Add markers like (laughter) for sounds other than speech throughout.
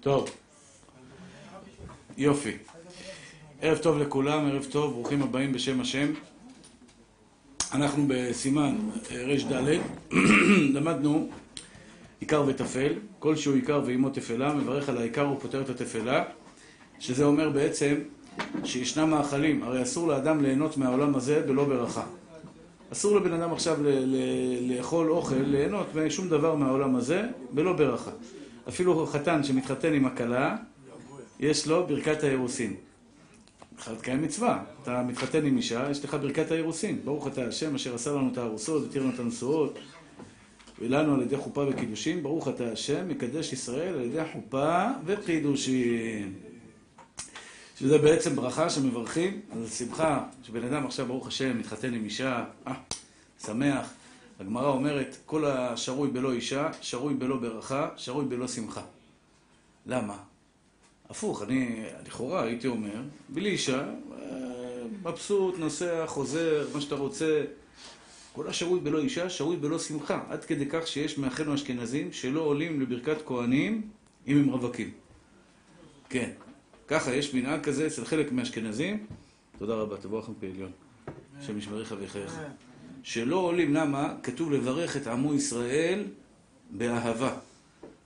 טוב, יופי. ערב טוב לכולם, ערב טוב, ברוכים הבאים בשם השם. אנחנו בסימן ר"ד, (clears throat) למדנו עיקר וטפל, כלשהו עיקר ואימו תפלה, מברך על העיקר ופותר את התפלה, שזה אומר בעצם שישנם מאכלים, הרי אסור לאדם ליהנות מהעולם הזה בלא ברכה. אסור לבן אדם עכשיו לאכול אוכל, ליהנות משום דבר מהעולם הזה בלא ברכה. אפילו חתן שמתחתן עם הכלה, יש לו ברכת האירוסין. בכלל תקיים מצווה. אתה מתחתן עם אישה, יש לך ברכת האירוסין. ברוך אתה השם אשר עשה לנו את הארוסות, התיר לנו את הנשואות, ולנו על ידי חופה וקידושין. ברוך אתה השם, מקדש ישראל על ידי חופה וקידושין. שזה בעצם ברכה שמברכים על שמחה, שבן אדם עכשיו, ברוך השם, מתחתן עם אישה, אה, שמח. הגמרא אומרת, כל השרוי בלא אישה, שרוי בלא ברכה, שרוי בלא שמחה. למה? הפוך, אני לכאורה הייתי אומר, בלי אישה, מבסוט, נוסע, חוזר, מה שאתה רוצה. כל השרוי בלא אישה, שרוי בלא שמחה. עד כדי כך שיש מאחינו אשכנזים שלא עולים לברכת כהנים אם הם רווקים. כן. ככה, יש מנהג כזה אצל חלק מהאשכנזים. תודה רבה, תבוא לכם פעליון. השם ישמריך ויחייך. שלא עולים, למה? כתוב לברך את עמו ישראל באהבה.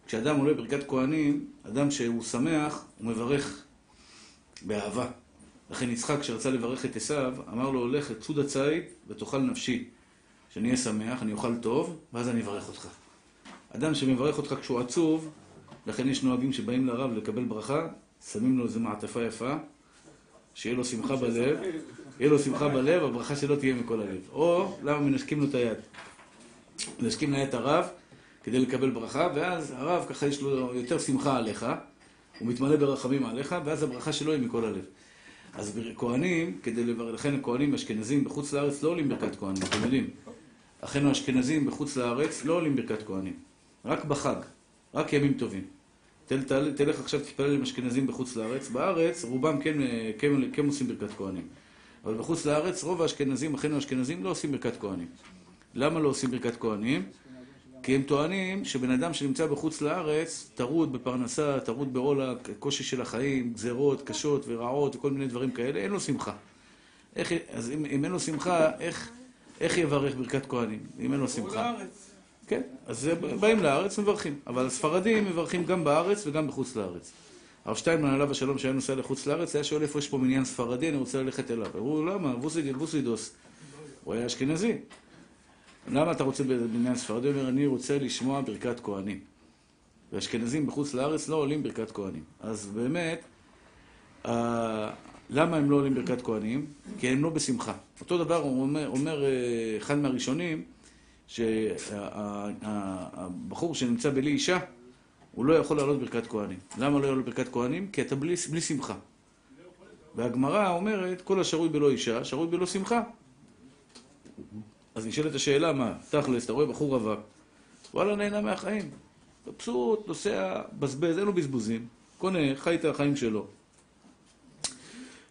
כשאדם עולה ברכת כהנים, אדם שהוא שמח, הוא מברך באהבה. לכן יצחק, כשרצה לברך את עשיו, אמר לו, הולך לצוד הציד ותאכל נפשי. שאני אהיה שמח, אני אוכל טוב, ואז אני אברך אותך. אדם שמברך אותך כשהוא עצוב, לכן יש נוהגים שבאים לרב לקבל ברכה, שמים לו איזו מעטפה יפה, שיהיה לו שמחה בלב, יהיה לו שמחה בלב, הברכה שלו תהיה מכל הלב. או, למה מנשקים לו את היד? מנשקים את הרב כדי לקבל ברכה, ואז הרב ככה יש לו יותר שמחה עליך, הוא מתמלא ברחמים עליך, ואז הברכה שלו היא מכל הלב. אז כהנים, כדי לבר... לכן הכהנים אשכנזים בחוץ לארץ לא עולים ברכת כהנים, אתם יודעים. אחינו האשכנזים בחוץ לארץ לא עולים ברכת כהנים, רק בחג, רק ימים טובים. תל, תל, תלך עכשיו תתפלל עם אשכנזים בחוץ לארץ, בארץ רובם כן, כן, כן עושים ברכת כהנים. אבל בחוץ לארץ רוב האשכנזים, אחינו האשכנזים, לא עושים ברכת כהנים. למה לא עושים ברכת כהנים? כי הם טוענים שבן אדם שנמצא בחוץ לארץ, טרוד בפרנסה, טרוד בעול הקושי של החיים, גזרות קשות ורעות וכל מיני דברים כאלה, אין לו שמחה. איך, אז אם, אם אין לו שמחה, איך, איך יברך ברכת כהנים? אם אין לו שמחה. כן, אז באים לארץ, מברכים. אבל הספרדים מברכים גם בארץ וגם בחוץ לארץ. הרב שטיינמן עליו השלום שהיה נוסע לחוץ לארץ, היה שואל איפה יש פה מניין ספרדי, אני רוצה ללכת אליו. אמרו, למה? ווסידוס. הוא היה אשכנזי. למה אתה רוצה בבניין ספרדי? הוא אומר, אני רוצה לשמוע ברכת כהנים. ואשכנזים בחוץ לארץ לא עולים ברכת כהנים. אז באמת, למה הם לא עולים ברכת כהנים? כי הם לא בשמחה. אותו דבר אומר, אומר אחד מהראשונים, שהבחור שנמצא בלי אישה, הוא לא יכול לעלות ברכת כהנים. למה לא לעלות ברכת כהנים? כי אתה בלי, בלי שמחה. והגמרא אומרת, כל השרוי בלא אישה, שרוי בלא שמחה. אז נשאלת השאלה, מה, תכלס, אתה רואה בחור רווק, וואלה, נהנה מהחיים. מבסוט, נוסע, בזבז, אין לו בזבוזים, קונה, חי את החיים שלו.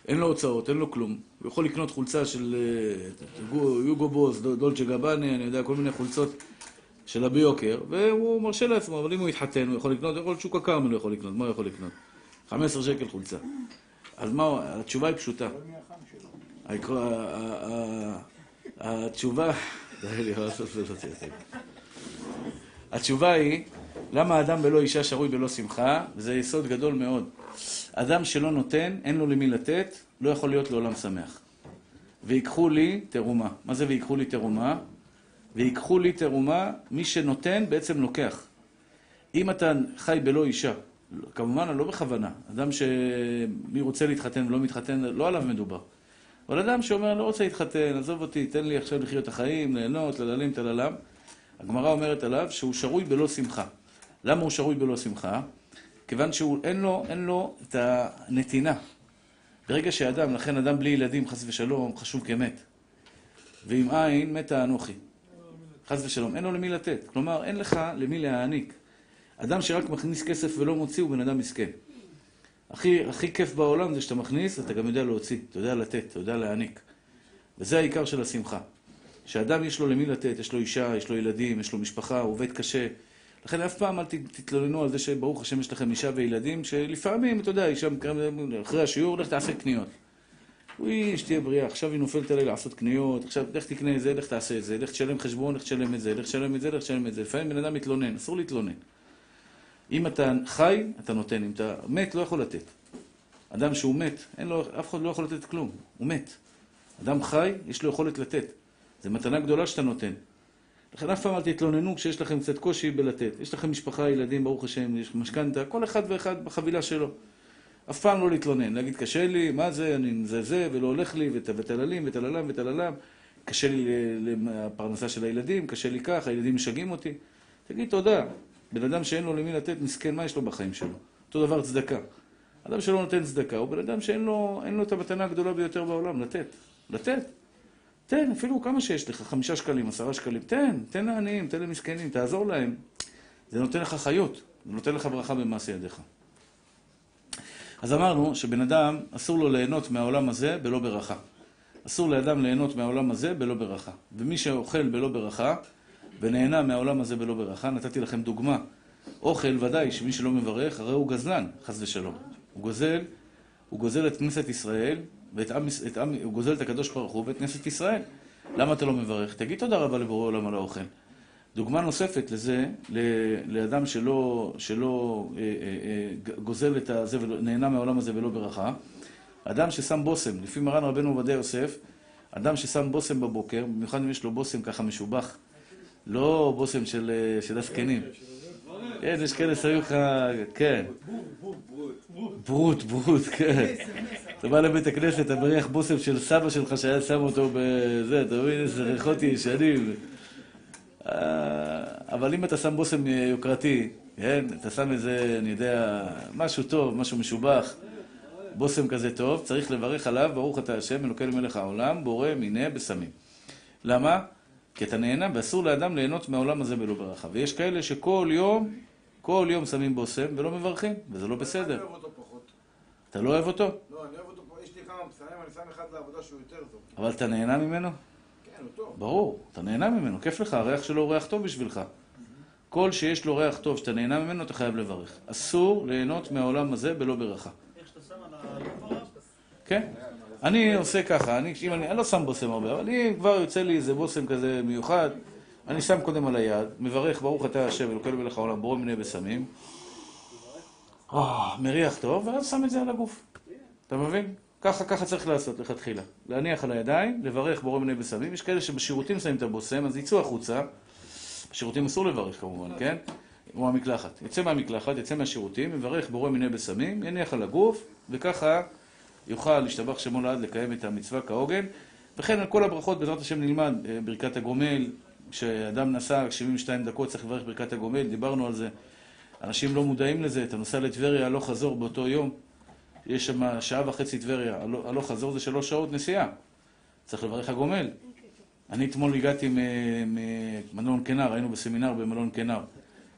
אין לו הוצאות, אין לו כלום. הוא יכול לקנות חולצה של יוגו בוס, דולצ'ה גבאני, אני יודע, כל מיני חולצות של הביוקר, והוא מרשה לעצמו, אבל אם הוא יתחתן, הוא יכול לקנות, יכול שוק הכרמל הוא יכול לקנות, מה הוא יכול לקנות? 15 שקל חולצה. אז מה, התשובה היא פשוטה. התשובה... (laughs) התשובה היא, למה אדם בלא אישה שרוי בלא שמחה? וזה יסוד גדול מאוד. אדם שלא נותן, אין לו למי לתת, לא יכול להיות לעולם שמח. ויקחו לי תרומה. מה זה ויקחו לי תרומה? ויקחו לי תרומה, מי שנותן בעצם לוקח. אם אתה חי בלא אישה, כמובן לא בכוונה, אדם שמי רוצה להתחתן ולא מתחתן, לא עליו מדובר. אבל אדם שאומר, לא רוצה להתחתן, עזוב אותי, תן לי עכשיו לחיות את החיים, ליהנות, לללים, תללם. הגמרא אומרת עליו שהוא שרוי בלא שמחה. למה הוא שרוי בלא שמחה? כיוון שאין לו, לו את הנתינה. ברגע שאדם, לכן אדם בלי ילדים, חס ושלום, חשוב כמת. ועם עין מתה אנוכי. חס ושלום, אין לו למי לתת. כלומר, אין לך למי להעניק. אדם שרק מכניס כסף ולא מוציא הוא בן אדם מסכן. הכי, הכי כיף בעולם זה שאתה מכניס, אתה גם יודע להוציא, אתה יודע לתת, אתה יודע להעניק. וזה העיקר של השמחה. שאדם יש לו למי לתת, יש לו אישה, יש לו ילדים, יש לו משפחה, הוא עובד קשה. לכן אף פעם אל תתלוננו על זה שברוך השם יש לכם אישה וילדים, שלפעמים, אתה יודע, אישה אחרי השיעור, לך תעשה קניות. אוי, שתהיה בריאה, עכשיו היא נופלת עליה לעשות קניות, עכשיו לך תקנה את זה, לך תעשה את זה, לך תשלם חשבון, לך תשלם את זה, לך תשלם את זה, לך תשלם את זה. לפעמים בן אדם מתלונן, אסור להתלונן. אם אתה חי, אתה נותן, אם אתה מת, לא יכול לתת. אדם שהוא מת, אין לו, אף אחד לא יכול לתת כלום, הוא מת. אדם חי, יש לו יכולת לתת. זו מתנה גדולה שאתה נותן. לכן אף פעם אל תתלוננו כשיש לכם קצת קושי בלתת. יש לכם משפחה, ילדים, ברוך השם, יש משכנתה, כל אחד ואחד בחבילה שלו. אף פעם לא להתלונן, להגיד קשה לי, מה זה, אני מזלזל ולא הולך לי, וטללים וטללם וטללם, קשה לי לפרנסה של הילדים, קשה לי כך, הילדים משגעים אותי. תגיד תודה. בן אדם שאין לו למי לתת, מסכן, מה יש לו בחיים שלו? אותו דבר צדקה. אדם שלא נותן צדקה הוא בן אדם שאין לו, לו את המתנה הגדולה ביותר בעולם, לתת. לתת. תן, אפילו כמה שיש לך, חמישה שקלים, עשרה שקלים, תן, תן לעניים, תן למסכנים, תעזור להם. זה נותן לך חיות, זה נותן לך ברכה במעשה ידיך. אז אמרנו שבן אדם, אסור לו ליהנות מהעולם הזה בלא ברכה. אסור לאדם ליהנות מהעולם הזה בלא ברכה. ומי שאוכל בלא ברכה, ונהנה מהעולם הזה בלא ברכה, נתתי לכם דוגמה. אוכל, ודאי, שמי שלא מברך, הרי הוא גזלן, חס ושלום. הוא גוזל, הוא גוזל את כנסת ישראל, ואת עם, את עם, הוא גוזל את הקדוש ברוך הוא ואת כנסת ישראל. למה אתה לא מברך? תגיד תודה רבה לבורא עולם על האוכל. דוגמה נוספת לזה, לאדם שלא, שלא אה, אה, אה, גוזל את הזה ונהנה מהעולם הזה ולא ברכה, אדם ששם בושם, לפי מרן רבנו עובדיה יוסף, אדם ששם בושם בבוקר, במיוחד אם יש לו בושם ככה משובח, לא בושם של, של הזקנים. כן, יש כאלה שמים לך, כן. ברוט, ברוט, כן. אתה בא לבית הכנסת, אתה מריח בושם של סבא שלך שהיה שם אותו בזה, אתה מבין איזה ריחות ישנים. אה, אבל אם אתה שם בושם יוקרתי, כן, אתה שם איזה, אני יודע, משהו טוב, משהו משובח, בושם כזה טוב, צריך לברך עליו, ברוך אתה השם, אלוקינו מלך העולם, בורא מיני בשמים. למה? כי אתה נהנה, ואסור לאדם ליהנות מהעולם הזה בלא ברכה. ויש כאלה שכל יום, כל יום שמים בושם ולא מברכים, וזה לא בסדר. אתה לא אוהב אותו? לא, אני אוהב אותו פה, יש לי כמה בשמים, אני שם אחד לעבודה שהוא יותר טוב. אבל אתה נהנה ממנו? טוב. ברור, אתה נהנה ממנו, כיף לך, הריח שלו הוא ריח טוב בשבילך. כל שיש לו ריח טוב, שאתה נהנה ממנו, אתה חייב לברך. אסור ליהנות מהעולם הזה בלא ברכה. איך שאתה שם על היובל? כן? אני עושה ככה, אני, אם אני, אני לא שם בושם הרבה, אבל אם כבר יוצא לי איזה בושם כזה מיוחד, אני שם קודם על היד, מברך, ברוך אתה השם, אלוקינו מלך העולם, בורא מיני בשמים, אה, מריח טוב, ואז שם את זה על הגוף. אתה מבין? ככה, ככה צריך לעשות לכתחילה. להניח על הידיים, לברך בורא מיני בשמים. יש כאלה שבשירותים שמים את הבושם, אז יצאו החוצה. בשירותים אסור לברך כמובן, כן? כמו המקלחת. יצא מהמקלחת, יצא מהשירותים, מברך בורא מיני בשמים, יניח על הגוף, וככה יוכל להשתבח שמו לעד לקיים את המצווה כהוגן. וכן על כל הברכות, בעזרת השם נלמד אה, ברכת הגומל, כשאדם נסע 72 דקות צריך לברך ברכת הגומל, דיברנו על זה. אנשים לא מודעים לזה, אתה נוסע לטבריה הלוך חזור באותו יום, יש שם שעה וחצי טבריה, הלוך חזור זה שלוש שעות נסיעה. צריך לברך הגומל. אני אתמול הגעתי ממלון כנר, היינו בסמינר במלון כנר.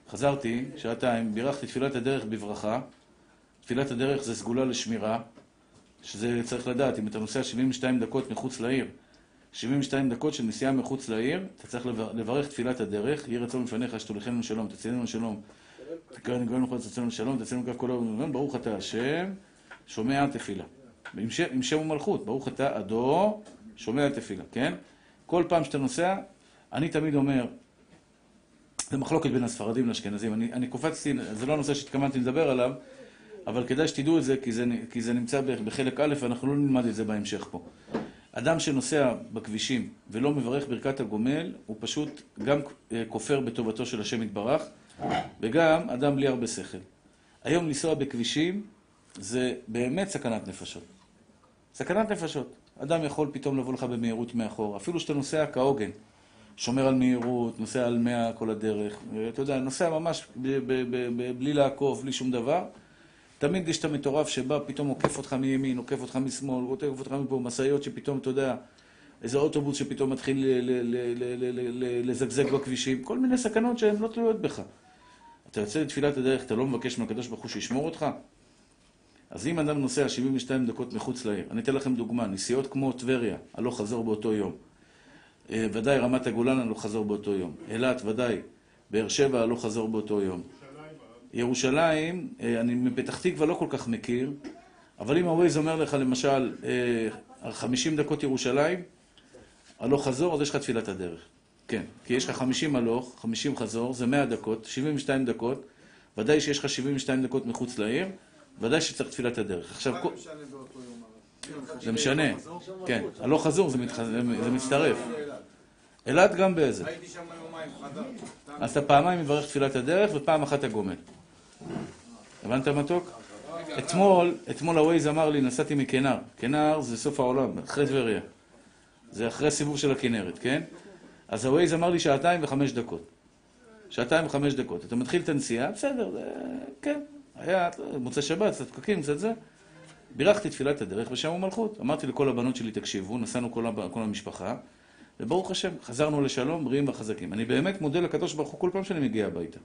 חזרתי, שעתיים, בירכתי תפילת הדרך בברכה. תפילת הדרך זה סגולה לשמירה, שזה צריך לדעת, אם אתה נוסע 72 דקות מחוץ לעיר, 72 דקות של נסיעה מחוץ לעיר, אתה צריך לברך תפילת הדרך, יהי רצון לפניך, שתוליכנו שלום, תצילנו שלום. תקרא נגרנו לך, תצילנו שלום, תצילנו כף כל היום, ברוך אתה השם, שומע תפילה. עם שם, ומלכות, ברוך אתה עדו, שומע תפילה, כן? כל פעם שאתה נוסע, אני תמיד אומר, זה מחלוקת בין הספרדים לאשכנזים, אני, אני קופצתי, זה לא הנושא שהתכוונתי לדבר עליו, אבל כדאי שתדעו את זה, כי זה, כי זה נמצא בחלק א', ואנחנו לא נלמד את זה בהמשך פה. אדם שנוסע בכבישים ולא מברך ברכת הגומל, הוא פשוט גם אה, כופר בטובתו של השם יתברך, וגם אדם בלי הרבה שכל. היום לנסוע בכבישים זה באמת סכנת נפשות. סכנת נפשות. אדם יכול פתאום לבוא לך במהירות מאחור, אפילו שאתה נוסע כהוגן, שומר על מהירות, נוסע על מאה כל הדרך, אתה יודע, נוסע ממש בלי לעקוף, בלי שום דבר. תמיד יש את המטורף שבא, פתאום עוקף אותך מימין, עוקף אותך משמאל, עוקף אותך מפה, משאיות שפתאום, אתה יודע, איזה אוטובוס שפתאום מתחיל לזגזג בכבישים, כל מיני סכנות שהן לא תלויות בך. אתה יוצא לתפילת הדרך, אתה לא מבקש מהקדוש ברוך הוא שישמור אותך? אז אם אדם נוסע 72 דקות מחוץ לעיר, אני אתן לכם דוגמה, נסיעות כמו טבריה, הלוך חזור באותו יום. אה, ודאי רמת הגולן הלוך חזור באותו יום. אילת, ודאי. באר שבע הלוך חזור באותו יום. ירושלים, אה, אני מפתח תקווה לא כל כך מכיר, אבל אם הווייז אומר לך למשל, אה, 50 דקות ירושלים, הלוך חזור, אז יש לך תפילת הדרך. כן, כי יש לך 50 הלוך, 50 חזור, זה 100 דקות, 72 דקות, ודאי שיש לך 72 דקות מחוץ לעיר, ודאי שצריך תפילת הדרך. עכשיו, זה משנה כן, הלוך חזור זה מצטרף. אילת גם באיזה. הייתי שם יומיים, חזרתי. אז אתה פעמיים מברך תפילת הדרך ופעם אחת אתה גומל. הבנת מתוק? אתמול, אתמול הווייז אמר לי, נסעתי מכנר. כנר זה סוף העולם, אחרי טבריה. זה אחרי הסיבוב של הכנרת, כן? אז הווייז אמר לי שעתיים וחמש דקות. שעתיים וחמש דקות. אתה מתחיל את הנסיעה, בסדר. כן. היה מוצאי שבת, קצת פקקים, קצת זה. בירכתי תפילת הדרך בשם ומלכות. אמרתי לכל הבנות שלי, תקשיבו, נסענו כל, הב... כל המשפחה, וברוך השם, חזרנו לשלום, בריאים וחזקים. אני באמת מודה לקדוש ברוך הוא כל פעם שאני מגיע הביתה.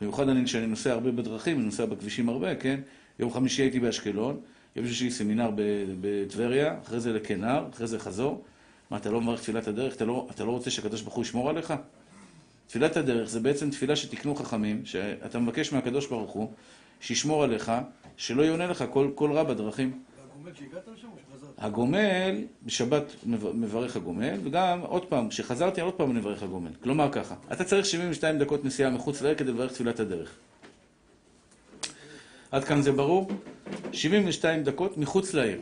במיוחד אני, כשאני נוסע הרבה בדרכים, אני נוסע בכבישים הרבה, כן? יום חמישי הייתי באשקלון, יום שישי סמינר בטבריה, אחרי זה לכנר, אחרי זה חזור. מה, אתה לא מברך תפילת הדרך? אתה לא, אתה לא רוצה שהקדוש ברוך הוא ישמור עליך? תפילת הדרך זה בעצם תפילה שתיקנו חכמים, שאתה מבקש מהקדוש ברוך הוא שישמור עליך, שלא יעונה לך כל, כל רע בדרכים. והגומל שהגעת לשם או שחזרת? הגומל, בשבת מב- מברך הגומל, וגם, עוד פעם, כשחזרתי, עוד פעם אני מברך הגומל. כלומר ככה, אתה צריך 72 דקות נסיעה מחוץ לעיר כדי לברך תפילת הדרך. עד כאן זה ברור? 72 דקות מחוץ לעיר.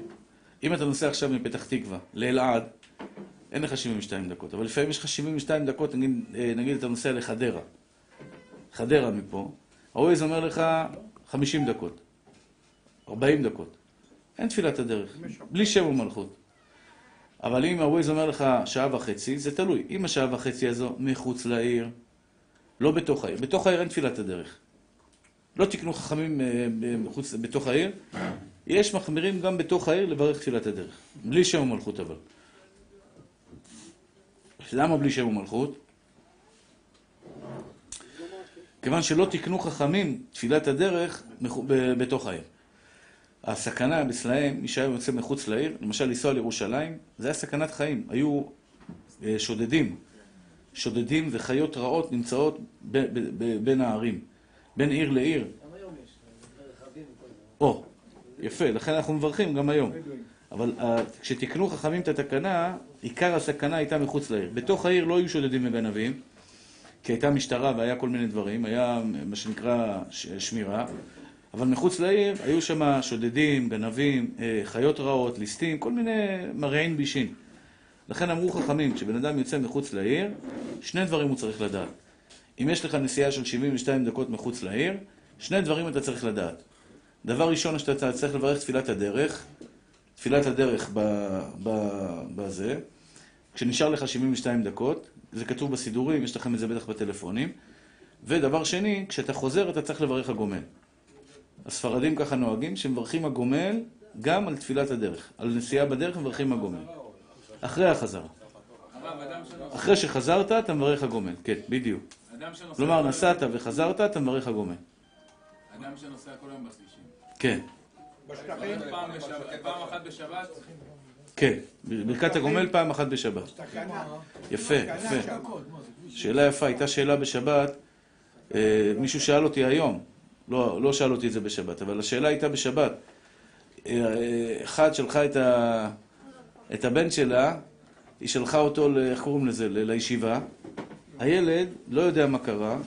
אם אתה נוסע עכשיו מפתח תקווה לאלעד, אין לך 72 דקות, אבל לפעמים יש לך 72 דקות, נגיד, אה, נגיד אתה נוסע לחדרה. חדרה מפה, הווייז אומר לך 50 דקות, 40 דקות. אין תפילת הדרך, בלי שם ומלכות. אבל אם הווייז אומר לך שעה וחצי, זה תלוי. אם השעה וחצי הזו מחוץ לעיר, לא בתוך העיר. בתוך העיר אין תפילת הדרך. לא תקנו חכמים אה, מחוץ, בתוך העיר. יש מחמירים גם בתוך העיר לברך תפילת הדרך. בלי שם ומלכות אבל. למה בלי שם ומלכות? כיוון שלא תקנו חכמים תפילת הדרך בתוך העיר. הסכנה אצלהם, מי שהיה יוצא מחוץ לעיר, למשל לנסוע לירושלים, זה היה סכנת חיים. היו אה, שודדים, שודדים וחיות רעות נמצאות ב- ב- ב- בין הערים, בין עיר לעיר. גם היום יש, רכבים וכל זה. או, יפה, לכן אנחנו מברכים גם היום. אבל אה, כשתיקנו חכמים את התקנה, עיקר הסכנה הייתה מחוץ לעיר. בתוך העיר לא היו שודדים וגנבים, כי הייתה משטרה והיה כל מיני דברים, היה מה שנקרא שמירה, אבל מחוץ לעיר היו שם שודדים, גנבים, אה, חיות רעות, ליסטים, כל מיני מרעין בישין. לכן אמרו חכמים, כשבן אדם יוצא מחוץ לעיר, שני דברים הוא צריך לדעת. אם יש לך נסיעה של 72 דקות מחוץ לעיר, שני דברים אתה צריך לדעת. דבר ראשון שאתה צריך לברך תפילת הדרך, תפילת הדרך ב, ב, בזה, כשנשאר לך 72 דקות, זה כתוב בסידורים, יש לכם את זה בטח בטלפונים, ודבר שני, כשאתה חוזר אתה צריך לברך הגומל. הספרדים ככה נוהגים, שמברכים הגומל גם על תפילת הדרך. על נסיעה בדרך מברכים הגומל. אחרי החזרה. אחרי שחזרת אתה מברך הגומל, כן, בדיוק. כלומר, כל- נסעת וחזרת, אתה מברך הגומל. אדם שנוסע כל היום בכבישים. כן, פעם בשבת- פעם אחת בשבת, כן. ברכת הגומל פעם אחת בשבת. יפה, יפה. שאלה יפה, הייתה שאלה בשבת, אה, מישהו שאל אותי היום, לא, לא שאל אותי את זה בשבת, אבל השאלה הייתה בשבת. אה, אה, אחת שלחה את, ה, את הבן שלה, היא שלחה אותו, איך קוראים לזה, לישיבה. הילד לא יודע מה קרה,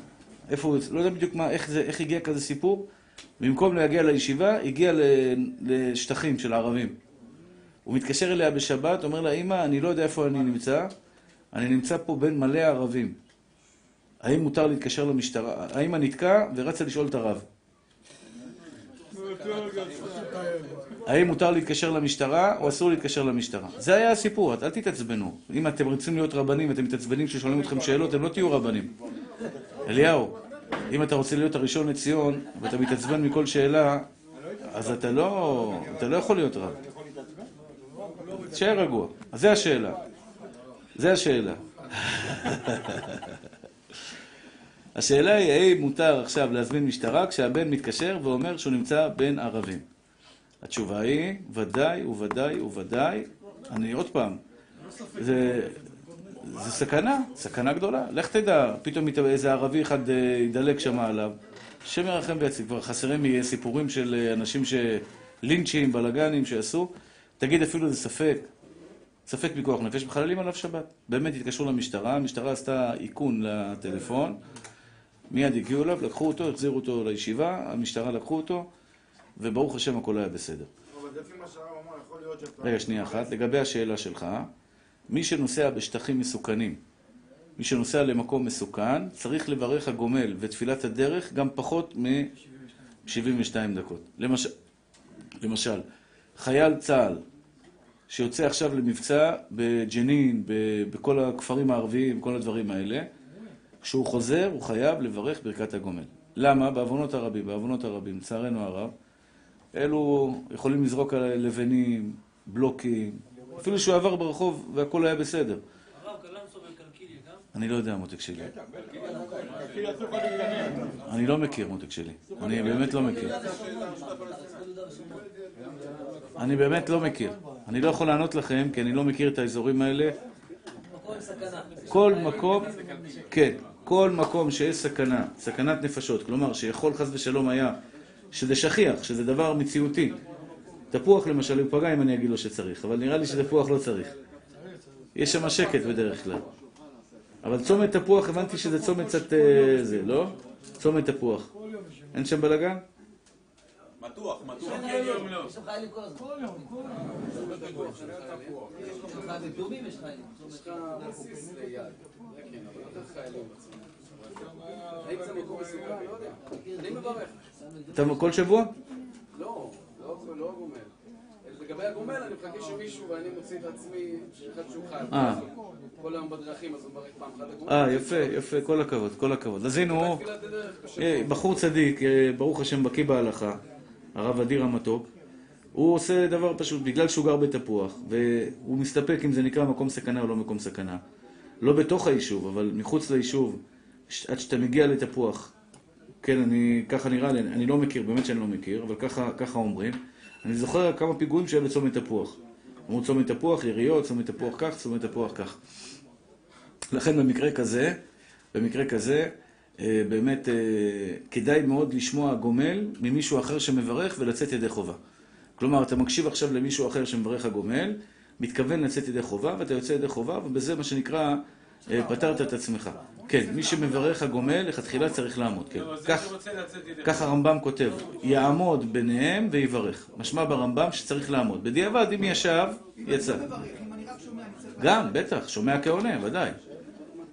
איפה הוא, לא יודע בדיוק מה, איך, זה, איך הגיע כזה סיפור. במקום להגיע לישיבה, הגיע לשטחים של הערבים. הוא מתקשר אליה בשבת, אומר לה, אמא, אני לא יודע איפה אני נמצא, אני נמצא פה בין מלא ערבים. האם מותר להתקשר למשטרה? האמא נתקע ורצה לשאול את הרב. האם מותר להתקשר למשטרה או אסור להתקשר למשטרה? זה היה הסיפור, אל תתעצבנו. אם אתם רוצים להיות רבנים, אתם מתעצבנים כששואלים אתכם שאלות, אתם לא תהיו רבנים. אליהו, אם אתה רוצה להיות הראשון לציון, ואתה מתעצבן מכל שאלה, אז אתה לא, אתה לא יכול להיות רב. תשאר רגוע. אז זה השאלה. זה השאלה. (laughs) השאלה היא, האם מותר עכשיו להזמין משטרה כשהבן מתקשר ואומר שהוא נמצא בין ערבים? התשובה היא, ודאי וודאי וודאי, אני עוד פעם, זה, זה סכנה, סכנה גדולה. לך תדע, פתאום איזה ערבי אחד אה, ידלק שם עליו. השם ירחם ויציל. כבר חסרים סיפורים של אה, אנשים שלינצ'ים, בלאגנים שעשו. תגיד אפילו זה ספק, ספק פיקוח נפש, מחללים עליו שבת. באמת התקשרו למשטרה, המשטרה עשתה איכון לטלפון, מיד הגיעו אליו, לקחו אותו, החזירו אותו לישיבה, המשטרה לקחו אותו, וברוך השם הכל היה בסדר. אבל לפי מה שהרב אמר, יכול להיות שאתה... רגע, שנייה אחת. לגבי השאלה שלך, מי שנוסע בשטחים מסוכנים, מי שנוסע למקום מסוכן, צריך לברך הגומל ותפילת הדרך גם פחות מ-72 דקות. למשל, למשל, חייל צה"ל שיוצא עכשיו למבצע בג'נין, ב- בכל הכפרים הערביים, כל הדברים האלה, כשהוא חוזר הוא חייב לברך ברכת הגומל. למה? בעוונות הרבים, בעוונות הרבים, לצערנו הרב, אלו יכולים לזרוק על לבנים, בלוקים, אפילו שהוא עבר ברחוב והכל היה בסדר. הרב גם? אני לא יודע מותק שלי. אני לא מכיר מותק שלי. אני באמת לא מכיר. אני באמת לא מכיר. אני לא יכול לענות לכם כי אני לא מכיר את האזורים האלה. כל מקום, כן, כל מקום שיש סכנה, סכנת נפשות, כלומר שיכול חס ושלום היה, שזה שכיח, שזה דבר מציאותי. תפוח למשל, הוא פגע אם אני אגיד לו שצריך, אבל נראה לי שתפוח לא צריך. יש שם שקט בדרך כלל. אבל צומת תפוח, הבנתי שזה צומת קצת... אה, זה, לא? צומת תפוח. אין שם בלאגן? מתוח, מתוח. כן, יום לא. יש שם חיילים כל הזמן. כל יום, כל יום. יש חיילים יש חיילים. אתה כל שבוע? לא, לא לא גומל. לגבי הגומל, אני מחכה שמישהו, ואני מוציא את עצמי, שאחד שהוא. אה. כל היום בדרכים, אז הוא מברך פעם אחת הגומל. אה, יפה, יפה, כל הכבוד, כל הכבוד. אז הנה הוא... אה, בחור צדיק, אה, ברוך השם בקיא בהלכה, הרב אדיר המתוק, הוא עושה דבר פשוט, בגלל שהוא גר בתפוח, והוא מסתפק אם זה נקרא מקום סכנה או לא מקום סכנה. לא בתוך היישוב, אבל מחוץ ליישוב, עד שאתה מגיע לתפוח. כן, אני, ככה נראה לי, אני לא מכיר, באמת שאני לא מכיר, אבל ככה, ככה אומרים. אני זוכר כמה פיגועים שהיו בצומת תפוח. אמרו צומת תפוח, יריות, צומת תפוח כך, צומת תפוח כך. לכן במקרה כזה, במקרה כזה, אה, באמת אה, כדאי מאוד לשמוע גומל ממישהו אחר שמברך ולצאת ידי חובה. כלומר, אתה מקשיב עכשיו למישהו אחר שמברך הגומל, מתכוון לצאת ידי חובה, ואתה יוצא ידי חובה, ובזה מה שנקרא, אה, פתרת את עצמך. כן, מי שמברך הגומל, לכתחילה צריך לעמוד, כן. לא, כך, הרמב"ם כותב, יעמוד ביניהם ויברך. משמע ברמב"ם שצריך לעמוד. בדיעבד, אם ישב, יצא. גם, בטח, שומע כעונה, ודאי.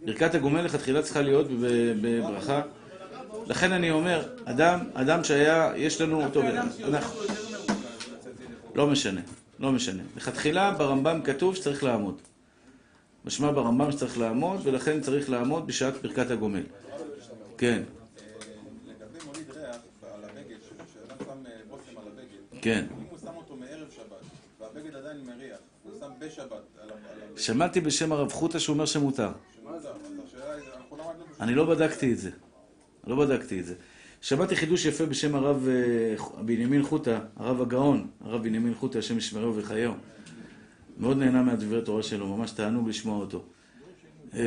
ברכת הגומל לכתחילה צריכה להיות בב- בברכה. לכן אני אומר, אדם, אדם שהיה, יש לנו, חובה. לא משנה, לא משנה. לכתחילה ברמב"ם כתוב שצריך לעמוד. משמע ברמב"ם שצריך לעמוד, ולכן צריך לעמוד בשעת ברכת הגומל. כן, לגבי מוליד ריח על הבגד, שאדם שם בושם על הבגד, כן. אם הוא שם אותו מערב שבת, והבגד עדיין מריח, הוא שם בשבת על הבגד, שמעתי בשם הרב חוטה שהוא אומר שמותר. אני לא בדקתי את זה. לא בדקתי את זה. שמעתי חידוש יפה בשם הרב אה, בנימין חוטה, הרב הגאון, הרב בנימין חוטה, השם ישמרו וחייהו. מאוד נהנה מהדברי תורה שלו, ממש תענוג לשמוע אותו. אה,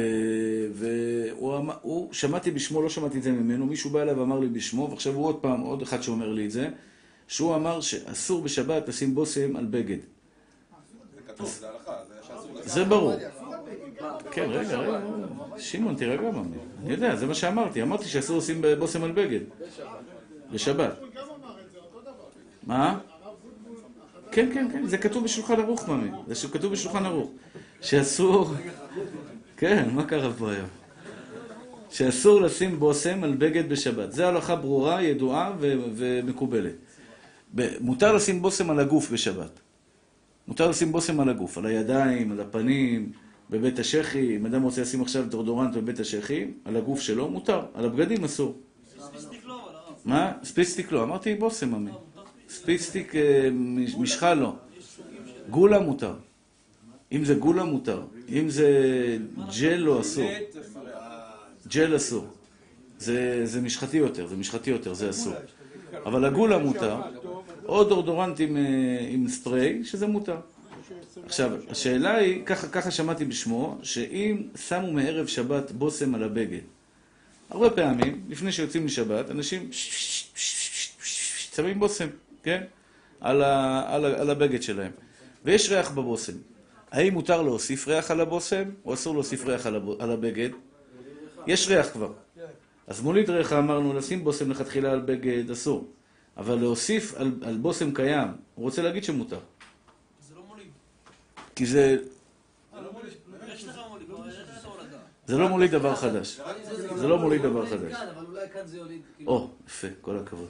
והוא שמעתי בשמו, לא שמעתי את זה ממנו, מישהו בא אליי ואמר לי בשמו, ועכשיו הוא עוד פעם, עוד אחד שאומר לי את זה, שהוא אמר שאסור בשבת לשים בושם על בגד. זה ברור. כן, רגע, רגע, שמעון, תירגע ממי. אני יודע, זה מה שאמרתי. אמרתי שאסור לשים בושם על בגד. בשבת. מה? כן, כן, כן, זה כתוב בשולחן ערוך, ממי. זה כתוב בשולחן ערוך. שאסור... כן, מה קרה פה היום? שאסור לשים בושם על בגד בשבת. זו הלכה ברורה, ידועה ו- ומקובלת. מותר לשים בושם על הגוף בשבת. מותר לשים בושם על הגוף, על הידיים, על הפנים, בבית השחי. אם אדם רוצה לשים עכשיו דאודורנט בבית השחי, על הגוף שלו, מותר. על הבגדים אסור. Speed Stick לא, הרב. מה? Speed Stick לא. אמרתי בושם, עמי. Speed Stick אה, מש- משחה לא. גולה מותר. אם זה גולה מותר. אם זה ג'ל לא אסור. ג'ל אסור. זה, משחתי יותר, זה משחתי יותר, זה אסור. אבל הגולה מותר. או דורדורנט אה, עם ספרי, שזה מותר. עכשיו, השאלה היא, ככה, ככה שמעתי בשמו, שאם שמו מערב שבת בושם על הבגד, הרבה פעמים, לפני שיוצאים לשבת, אנשים שמים בושם, כן? על, ה, על, ה, על הבגד שלהם. ויש ריח בבושם. האם מותר להוסיף ריח על הבושם, או אסור להוסיף ריח על, הב, על הבגד? יש ריח כבר. אז מוליד ריח אמרנו, לשים בושם לכתחילה על בגד, אסור. אבל להוסיף על, על בושם קיים, הוא רוצה להגיד שמותר. זה לא מוליד. כי זה, יש לך מוליד, כבר הראית את ההולדה. זה לא מוליד דבר חדש. זה לא מוליד דבר חדש. כאילו, או, יפה, כל הכבוד.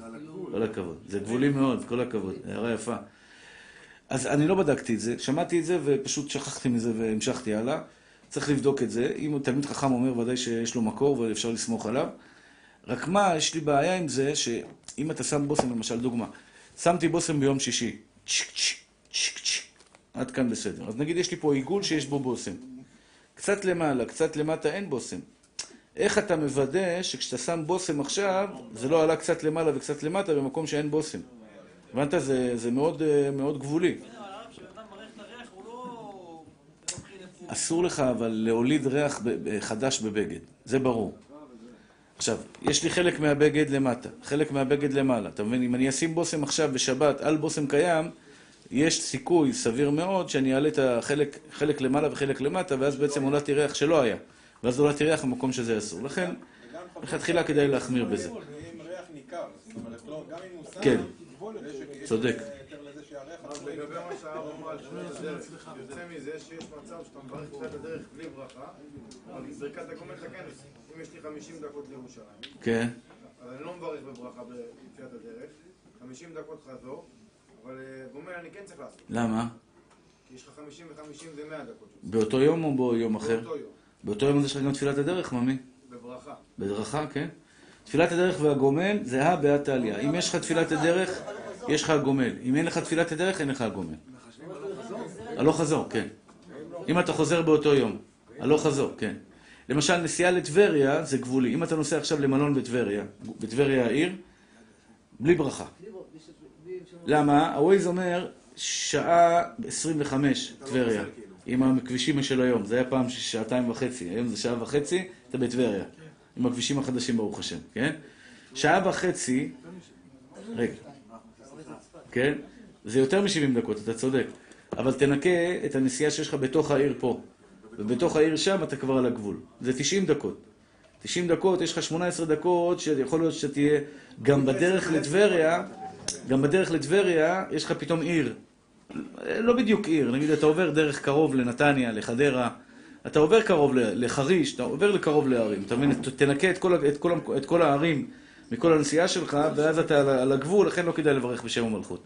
כל הכבוד. זה גבולי מאוד, כל הכבוד. הערה יפה. אז אני לא בדקתי את זה, שמעתי את זה ופשוט שכחתי מזה והמשכתי הלאה. צריך לבדוק את זה. אם תלמיד חכם אומר, ודאי שיש לו מקור ואפשר לסמוך עליו. רק מה, יש לי בעיה עם זה, שאם אתה שם בושם, למשל, דוגמה, שמתי בושם ביום שישי, צ'יק צ'יק צ'יק צ'יק, עד כאן בסדר. אז נגיד יש לי פה עיגול שיש בו בושם. קצת למעלה, קצת למטה אין בושם. איך אתה מוודא שכשאתה שם בושם עכשיו, זה לא עלה קצת למעלה וקצת למטה במקום שאין בושם? הבנת? זה, זה מאוד, מאוד גבולי. לא... הוא. אסור לך אבל להוליד ריח חדש בבגד, זה ברור. עכשיו, יש לי חלק מהבגד למטה, חלק מהבגד למעלה. אתה מבין? אם אני אשים בושם עכשיו בשבת על בושם קיים, יש סיכוי סביר מאוד שאני אעלה את החלק חלק למעלה וחלק למטה, ואז בעצם הולדתי ריח שלא היה. ואז הולדתי ריח במקום שזה אסור. לכן, וגם לכתחילה כדאי להחמיר בזה. לא, כן, צודק. היתר לזה שהריח אז עצמו לגבי מה שהרב אמר על תחילת הדרך, יוצא מזה שיש מצב שאתה מברך תחילת הדרך בלי ברכה, אבל ברכת הגומל תקן, אם יש לי 50 דקות לירושלים, כן. אז אני לא מברך בברכה בתחילת הדרך, 50 דקות חזור, אבל אה, גומל אני כן צריך לעשות, למה? כי יש לך 50 ו-50 זה 100 דקות, באותו יום או ביום אחר? באותו יום, באותו יום יש לך גם תפילת הדרך, ממי? בברכה. בדרכה, כן. תפילת הדרך והגומל זה הא בהא תליא. אם יש לך תפילת הדרך, יש לך הגומל. אם אין לך תפילת הדרך, אין לך הגומל. הלוך חזור, כן. אם אתה חוזר באותו יום. הלוך חזור, כן. למשל, נסיעה לטבריה זה גבולי. אם אתה נוסע עכשיו למלון בטבריה, בטבריה העיר, בלי ברכה. למה? הווייז אומר שעה 25, טבריה. עם הכבישים של היום. זה היה פעם שעתיים וחצי, היום זה שעה וחצי, אתה בטבריה. עם הכבישים החדשים, ברוך השם, כן? שעה וחצי, רגע, כן? זה יותר מ-70 דקות, אתה צודק. אבל תנקה את הנסיעה שיש לך בתוך העיר פה. ובתוך העיר שם אתה כבר על הגבול. זה 90 דקות. 90 דקות, יש לך 18 דקות, שיכול להיות שתהיה גם בדרך לטבריה, גם בדרך לטבריה, יש לך פתאום עיר. לא בדיוק עיר, נגיד אתה עובר דרך קרוב לנתניה, לחדרה, אתה עובר קרוב לחריש, אתה עובר לקרוב לערים, אתה מבין? תנקה את כל, את, כל, את כל הערים מכל הנסיעה שלך, ואז אתה על, הגבול, לכן לא כדאי לברך בשם המלכות.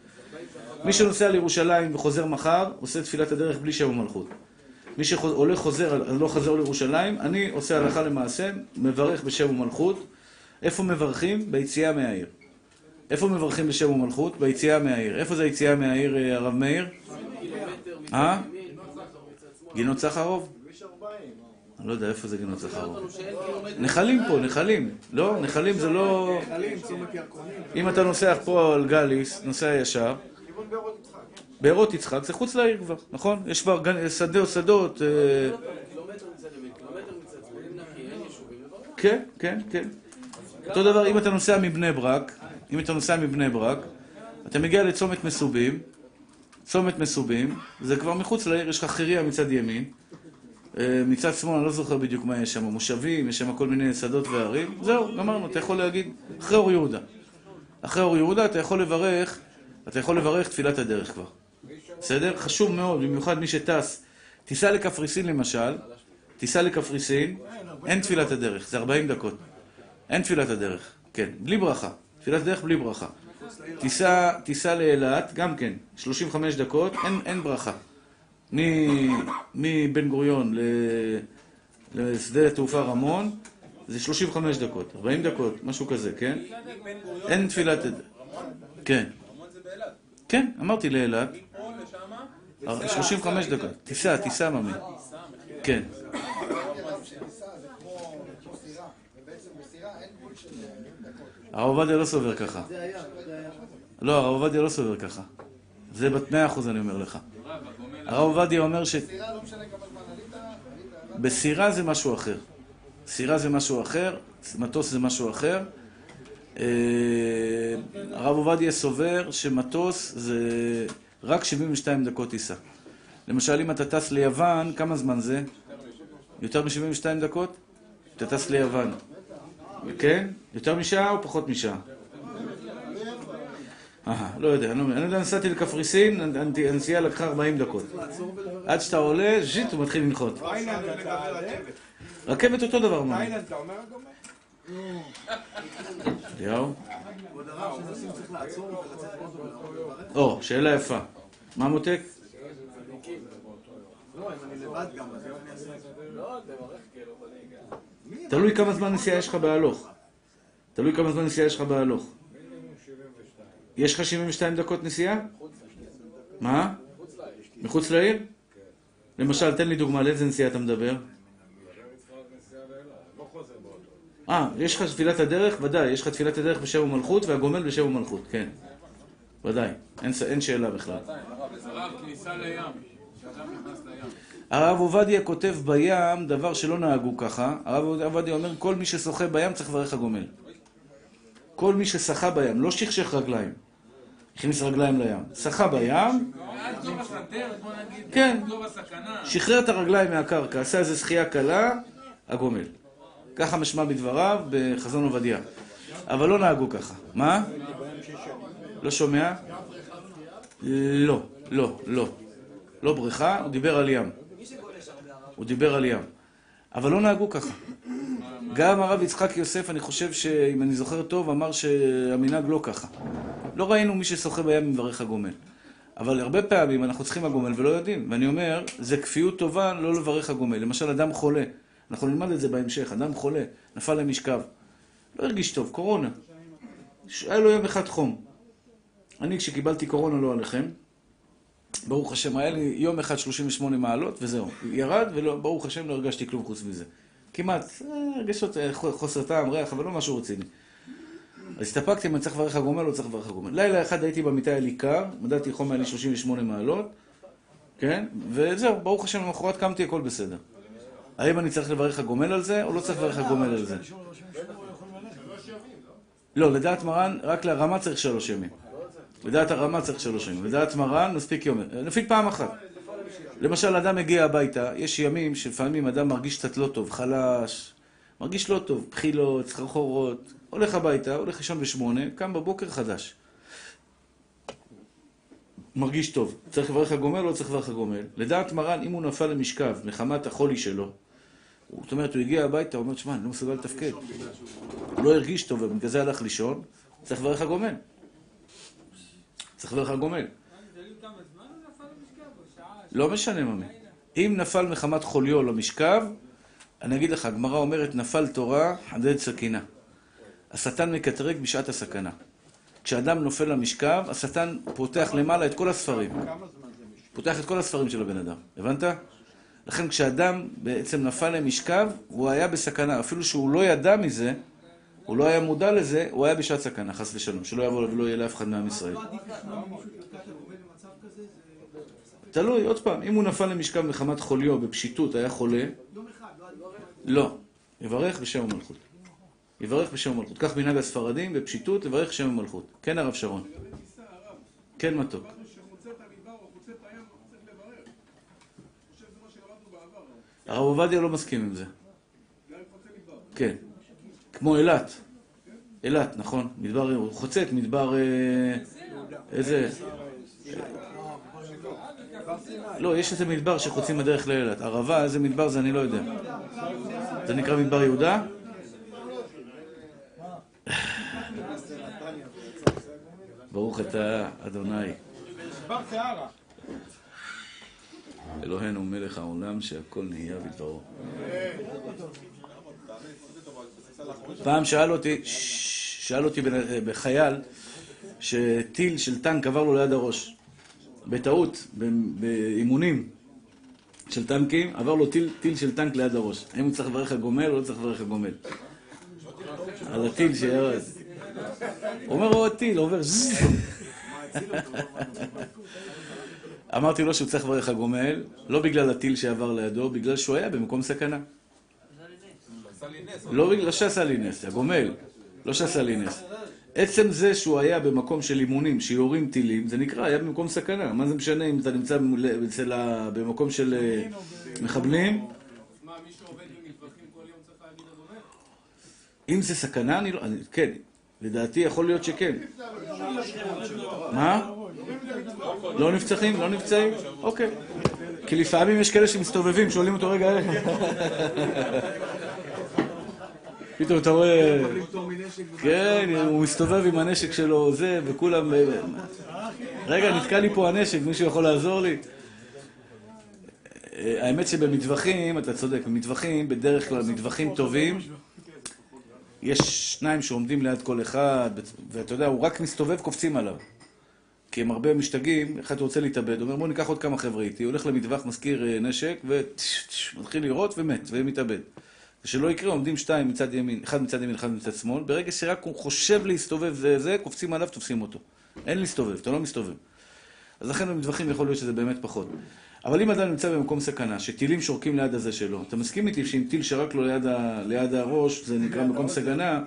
מי שנוסע לירושלים וחוזר מחר, עושה תפילת הדרך בלי שם המלכות. מי שהולך חוזר, לא חזר לירושלים, אני עושה הלכה למעשה, מברך בשם ומלכות. איפה מברכים? ביציאה מהעיר. איפה מברכים בשם ומלכות? ביציאה מהעיר. איפה זה היציאה מהעיר, אה, הרב מאיר? אה? גינות סחרוב? כביש 40, אני לא יודע איפה זה גינות סחרוב. נחלים פה, נחלים. לא, נחלים זה לא... אם אתה נוסע פה על גליס, נוסע ישר, בארות יצחק, זה חוץ לעיר כבר, נכון? יש כבר שדות, שדות, אה. כן, כן, כן. אותו דבר, אם אתה נוסע מבני ברק, אם אתה נוסע מבני ברק, אתה מגיע לצומת מסובים, צומת מסובים, זה כבר מחוץ לעיר, יש לך חירייה מצד ימין, אה, מצד שמאל, אני לא זוכר בדיוק מה יש שם, מושבים, יש שם כל מיני שדות וערים, זהו, גמרנו, אתה יכול להגיד, אחרי אור יהודה. אחרי אור יהודה אתה יכול לברך, אתה יכול לברך תפילת הדרך כבר. בסדר? חשוב מאוד, במיוחד מי שטס. תיסע לקפריסין למשל, תיסע לקפריסין, אין תפילת הדרך, זה 40 דקות. אין תפילת הדרך, כן, בלי ברכה. תפילת הדרך בלי ברכה. תיסע, לאילת, גם כן, 35 דקות, אין, אין ברכה. מבן גוריון ל- לשדה התעופה רמון, זה 35 דקות, 40 דקות, משהו כזה, כן? אין תפילת... כן. כן, אמרתי לאילת, מפה לשמה, 35 דקות. תיסע, תיסע ממי. כן. הרב עובדיה לא סובר ככה. לא, הרב עובדיה לא סובר ככה. זה במאה אחוז אני אומר לך. הרב עובדיה אומר ש... סירה לא. בסירה זה משהו אחר. סירה זה משהו אחר, מטוס זה משהו אחר. אה, הרב עובדיה סובר שמטוס זה רק 72 דקות טיסה. למשל, אם אתה טס ליוון, כמה זמן זה? יותר מ-72 דקות? אתה טס ליוון. כן? יותר משעה או פחות משעה? אה, לא יודע, אני לא יודע, נסעתי לקפריסין, הנ- הנסיעה לקחה 40 דקות. עד שאתה עולה, ז'יט, הוא מתחיל לנחות. רכבת. אותו דבר, מה? תאילנד, אתה אומר הגומל? אליהו? או, שאלה יפה. מה מותק? לא, אם אני לבד גם, אז אני אעשה את זה. לא, תברך כאילו בנהיגה. תלוי כמה זמן נסיעה יש לך בהלוך. תלוי כמה זמן נסיעה יש לך בהלוך. יש לך 72 דקות נסיעה? מה? מחוץ לעיר? למשל, תן לי דוגמה, לאיזה נסיעה אתה מדבר? אה, יש לך תפילת הדרך? ודאי, יש לך תפילת הדרך בשם ומלכות והגומל בשם ומלכות, כן. ודאי, אין שאלה בכלל. הרב, כניסה לים. כשאדם נכנס לים. הרב עובדיה כותב בים דבר שלא נהגו ככה. הרב עובדיה אומר, כל מי ששוחה בים צריך לברך הגומל. כל מי ששחה בים, לא שכשך רגליים. הכניס רגליים לים. שחה בים, כן. שחרר את הרגליים מהקרקע, עשה איזה שחייה קלה, הגומל. ככה משמע בדבריו בחזון עובדיה. אבל לא נהגו ככה. מה? לא שומע? לא, לא, לא. לא בריכה, הוא דיבר על ים. הוא דיבר על ים. אבל לא נהגו ככה. גם הרב יצחק יוסף, אני חושב שאם אני זוכר טוב, אמר שהמנהג לא ככה. לא ראינו מי ששוחה בים מברך הגומל. אבל הרבה פעמים אנחנו צריכים הגומל ולא יודעים. ואני אומר, זה כפיות טובה לא לברך הגומל. למשל, אדם חולה. אנחנו נלמד את זה בהמשך. אדם חולה, נפל למשכב. לא הרגיש טוב, קורונה. היה לו יום אחד חום. אני, כשקיבלתי קורונה, לא עליכם, ברוך השם, היה לי יום אחד 38 מעלות, וזהו. ירד, וברוך השם, לא הרגשתי כלום חוץ מזה. כמעט, אה, הרגשות, אה, חוסר טעם, ריח, אבל לא משהו רציני. אז הסתפקתי אם אני צריך לברך הגומל או לא צריך לברך הגומל. לילה אחד הייתי במיטה, לי קר, מדדתי חום, היה לי 38 מעלות, כן? וזהו, ברוך השם, למחרת קמתי, הכל בסדר. האם אני צריך לברך הגומל על זה, או לא צריך לברך הגומל על זה? לא, לדעת מרן, רק לרמה צריך שלוש ימים. לדעת הרמה צריך שלוש ימים. לדעת מרן, מספיק יום. נפיל פעם אחת. למשל, אדם מגיע הביתה, יש ימים שלפעמים אדם מרגיש קצת לא טוב, חלש, מרגיש לא טוב, בחילות, סחרחורות, הולך הביתה, הולך לישון בשמונה, קם בבוקר חדש. מרגיש טוב. צריך לברך הגומל או לא צריך לברך הגומל? לדעת מרן, אם הוא נפל למשכב מחמת החולי שלו, זאת אומרת, הוא הגיע הביתה, הוא אומר, שמע, אני לא מסוגל לתפקד. הוא לא הרגיש טוב, ובגלל זה הלך לישון, צריך לברך הגומל. צריך לברך הגומל. לא משנה ממי. אם נפל מחמת חוליו למשכב, אני אגיד לך, הגמרא אומרת, נפל תורה, חדד סכינה. השטן מקטרג בשעת הסכנה. כשאדם נופל למשכב, השטן פותח למעלה את כל הספרים. פותח את כל הספרים של הבן אדם. הבנת? לכן כשאדם בעצם נפל למשכב, הוא היה בסכנה. אפילו שהוא לא ידע מזה, הוא לא היה מודע לזה, הוא היה בשעת סכנה, חס ושלום. שלא יבוא ולא יהיה לאף אחד מעם ישראל. תלוי, עוד פעם, אם הוא נפל למשכב מחמת חוליו בפשיטות, היה חולה, לא. יברך בשם המלכות. יברך בשם המלכות. כך מנהג הספרדים, בפשיטות, יברך בשם המלכות. כן, הרב שרון. כן, מתוק. הרב עובדיה לא מסכים עם זה. כן. כמו אילת. אילת, נכון. מדבר, הוא חוצה את מדבר... אה, איזה... לא, יש איזה מדבר שחוצים בדרך לאילת. ערבה, איזה מדבר זה אני לא יודע. זה נקרא מדבר יהודה? ברוך אתה אדוני. אלוהינו מלך העולם שהכל נהיה בדברו. פעם שאל אותי, בחייל שטיל של טנק עבר לו ליד הראש. בטעות, באימונים של טנקים, עבר לו טיל, טיל של טנק ליד הראש. האם הוא צריך לברך הגומל או לא צריך לברך הגומל? על הטיל שירד. אומר, הוא הטיל, עובר. אמרתי לו שהוא צריך לברך הגומל, לא בגלל הטיל שעבר לידו, בגלל שהוא היה במקום סכנה. לא בגלל שעשה לי נס, הגומל, לא שעשה לי נס. עצם זה שהוא היה במקום של אימונים, שיורים טילים, זה נקרא, היה במקום סכנה. מה זה משנה אם אתה נמצא במקום של אה, מחבלים? אם זה סכנה, אני לא... כן, לדעתי יכול להיות שכן. מה? לא נפצחים? לא נפצעים? אוקיי. כי לפעמים יש כאלה שמסתובבים, שואלים אותו רגע... פתאום אתה רואה... כן, הוא מסתובב עם הנשק שלו, זה, וכולם... רגע, נתקע לי פה הנשק, מישהו יכול לעזור לי? אה, האמת שבמטווחים, אתה צודק, במטווחים, בדרך כלל מטווחים טובים, יש שניים שעומדים ליד כל אחד, ואתה יודע, הוא רק מסתובב, קופצים עליו. כי הם הרבה משתגעים, אחד רוצה להתאבד, אומר בוא ניקח עוד כמה חבר'ה איתי, הולך למטווח, מזכיר אה, נשק, ומתחיל (laughs) לירות ומת, ומתאבד. ושלא יקרה, עומדים שתיים מצד ימין, אחד מצד ימין, אחד מצד שמאל, ברגע שרק הוא חושב להסתובב זה זה, קופצים עליו, תופסים אותו. אין להסתובב, אתה לא מסתובב. אז לכן במטווחים יכול להיות שזה באמת פחות. אבל אם אדם נמצא במקום סכנה, שטילים שורקים ליד הזה שלו, אתה מסכים איתי שאם טיל שרק לו ליד, ה, ליד הראש, זה נקרא מקום סכנה,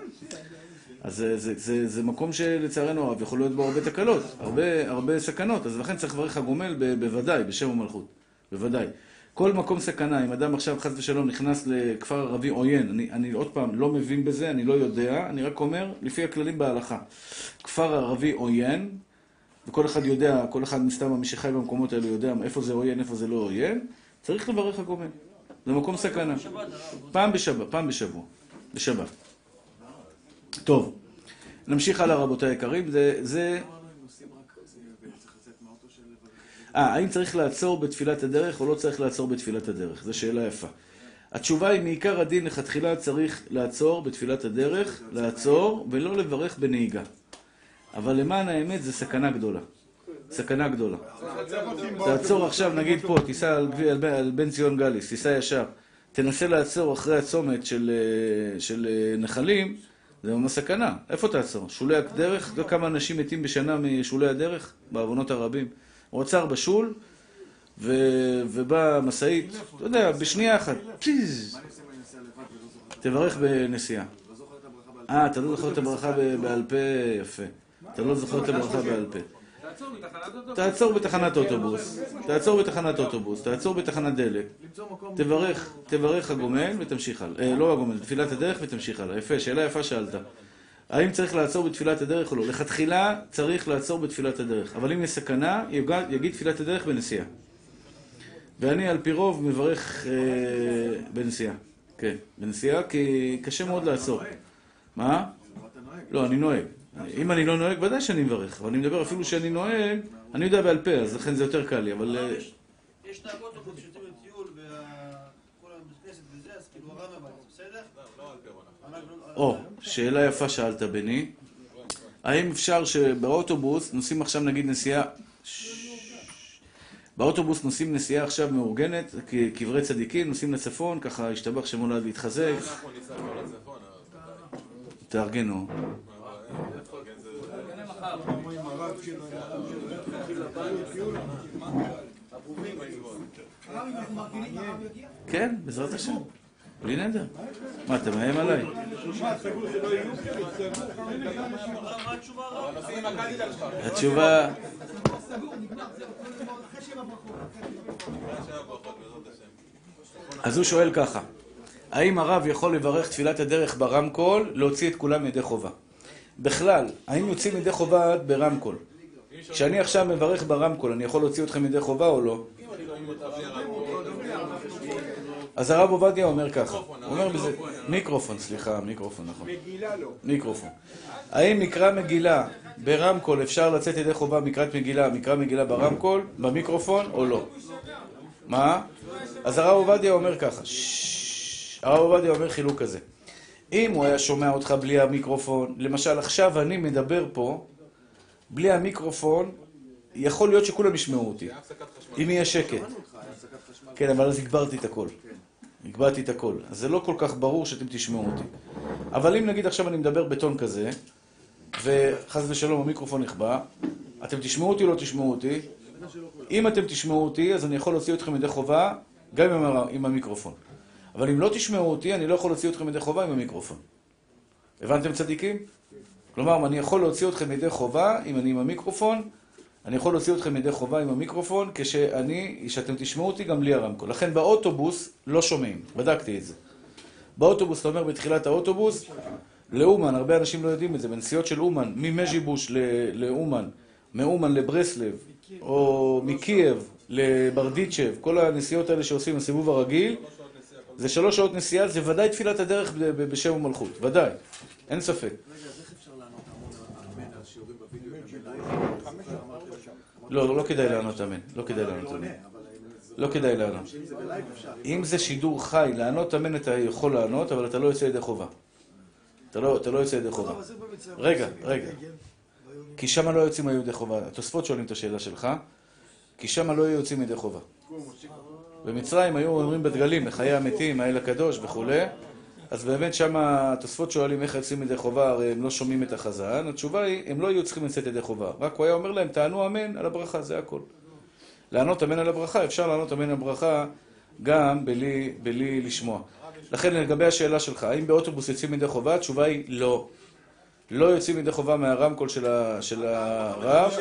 אז זה, זה, זה, זה מקום שלצערנו הרב יכול להיות בו הרבה תקלות, הרבה, הרבה סכנות, אז לכן צריך לברך הגומל ב, בוודאי, בשם המלכות, בוודאי. כל מקום סכנה, אם אדם עכשיו חס ושלום נכנס לכפר ערבי עוין, אני, אני עוד פעם לא מבין בזה, אני לא יודע, אני רק אומר, לפי הכללים בהלכה. כפר ערבי עוין, וכל אחד יודע, כל אחד מסתם מי שחי במקומות האלו יודע איפה זה עוין, איפה זה לא עוין, צריך לברך הגומל. זה מקום סכנה. פעם בשבוע, פעם בשבוע. בשבת. טוב, נמשיך הלאה רבותיי היקרים, זה... זה... אה, האם צריך לעצור בתפילת הדרך או לא צריך לעצור בתפילת הדרך? זו שאלה יפה. התשובה היא, מעיקר הדין לכתחילה צריך לעצור בתפילת הדרך, לעצור ולא לברך בנהיגה. אבל למען האמת זה סכנה גדולה. סכנה גדולה. תעצור עכשיו, נגיד פה, תיסע על, בן ציון גליס, תיסע ישר. תנסה לעצור אחרי הצומת של, אה, אה, נחלים, זה ממש סכנה. איפה תעצור? שולי הדרך? יודע כמה אנשים מתים בשנה משולי הדרך? בעוונות הרבים. הוא עצר בשול. ובאה משאית, אתה יודע, בשנייה אחת. פשיז. תברך בנסיעה. אה, אתה לא זוכר את הברכה בעל פה? יפה. אתה לא זוכר את הברכה בעל פה. תעצור בתחנת אוטובוס, תעצור בתחנת אוטובוס, תעצור בתחנת דלק, תברך, תברך הגומל ותמשיך הלאה. אה, לא הגומל, תפילת הדרך ותמשיך הלאה. יפה, שאלה יפה שאלת. האם צריך לעצור בתפילת הדרך או לא? לכתחילה צריך לעצור בתפילת הדרך, אבל אם יש סכנה, יגיד, יגיד תפילת הדרך בנסיעה. ואני על פי רוב מברך אה, בנסיעה. כן, בנסיעה, כי קשה מאוד לעצור. מה? לא, אני נוהג. אם אני לא נוהג, ודאי שאני מברך. אבל אני מדבר אפילו שאני נוהג, אני יודע בעל פה, אז לכן זה יותר קל לי, אבל... אה, יש נהג אוטובוס שיוצאים לטיול וכל הבית כנסת וזה, אז כאילו הרב? אנחנו- או, שאלה יפה שאלת, בני. האם אפשר שבאוטובוס נוסעים עכשיו נגיד נסיעה... באוטובוס נוסעים נסיעה עכשיו מאורגנת, קברי צדיקים, נוסעים לצפון, ככה השתבח שמו לעד להתחזק. תארגנו. כן, בעזרת השם. בלי נדר. מה, אתה מאיים עליי? התשובה... אז הוא שואל ככה, האם הרב יכול לברך תפילת הדרך ברמקול, להוציא את כולם ידי חובה? בכלל, האם יוצאים ידי חובה ברמקול? כשאני עכשיו מברך ברמקול, אני יכול להוציא אתכם ידי חובה או לא? אז הרב עובדיה אומר ככה, הוא אומר בזה, מיקרופון, סליחה, מיקרופון, נכון. מגילה לא. מיקרופון. האם מקרא מגילה ברמקול אפשר לצאת ידי חובה מקראת מגילה, מקרא מגילה ברמקול, במיקרופון או לא? מה? אז הרב עובדיה אומר ככה, הרב עובדיה אומר חילוק כזה. אם הוא היה שומע אותך בלי המיקרופון, למשל עכשיו אני מדבר פה, בלי המיקרופון, יכול להיות שכולם ישמעו אותי, אם יהיה שקט. כן, אבל אז הגברתי את הכל. הגברתי את הכל. אז זה לא כל כך ברור שאתם תשמעו אותי. אבל אם נגיד עכשיו אני מדבר בטון כזה, וחס ושלום המיקרופון נכבה, אתם תשמעו אותי או לא תשמעו אותי? אם אתם תשמעו אותי, אז אני יכול להוציא אתכם ידי חובה, גם עם, עם המיקרופון. אבל אם לא תשמעו אותי, אני לא יכול להוציא אתכם ידי חובה עם המיקרופון. הבנתם צדיקים? כלומר, אני יכול להוציא אתכם ידי חובה אם אני עם המיקרופון, אני יכול להוציא אתכם ידי חובה עם המיקרופון, כשאני, שאתם תשמעו אותי גם בלי הרמקול. לכן באוטובוס לא שומעים, בדקתי את זה. באוטובוס, אתה אומר בתחילת האוטובוס, לאומן, הרבה אנשים לא יודעים את זה, בנסיעות של אומן, ממז'יבוש לאומן, מאומן לברסלב, או מקייב לברדיצ'ב, כל הנסיעות האלה שעושים, הסיבוב הרגיל, זה שלוש שעות נסיעה, זה ודאי תפילת הדרך בשם ומלכות, ודאי, אין ספק. רגע, אז איך אפשר לענות המון אמן על שיעורים בווידאו גם בלייב? לא, לא, לא כדאי לענות אמן, לא כדאי לענות אמן. לא כדאי לענות. אם זה שידור חי, לענות אמן אתה יכול לענות, אבל אתה לא יוצא ידי חובה. אתה לא, לא יוצא ידי חובה. רגע, רגע. כי שם לא יוצאים ידי חובה. התוספות שואלים את השאלה שלך, כי שם לא יוצאים ידי חובה. במצרים היו אומרים בדגלים, בחיי המתים, האל הקדוש וכולי, אז באמת שם התוספות שואלים איך יוצאים ידי חובה, הרי הם לא שומעים את החזן, התשובה היא, הם לא היו צריכים לצאת ידי חובה, רק הוא היה אומר להם, תענו אמן על הברכה, זה הכל. לענות אמן על הברכה, אפשר לענות אמן על הברכה גם בלי, בלי לשמוע. לכן לגבי השאלה שלך, האם באוטובוס יוצאים ידי חובה? התשובה היא לא. לא יוצאים ידי חובה מהרמקול של, ה, של הרב,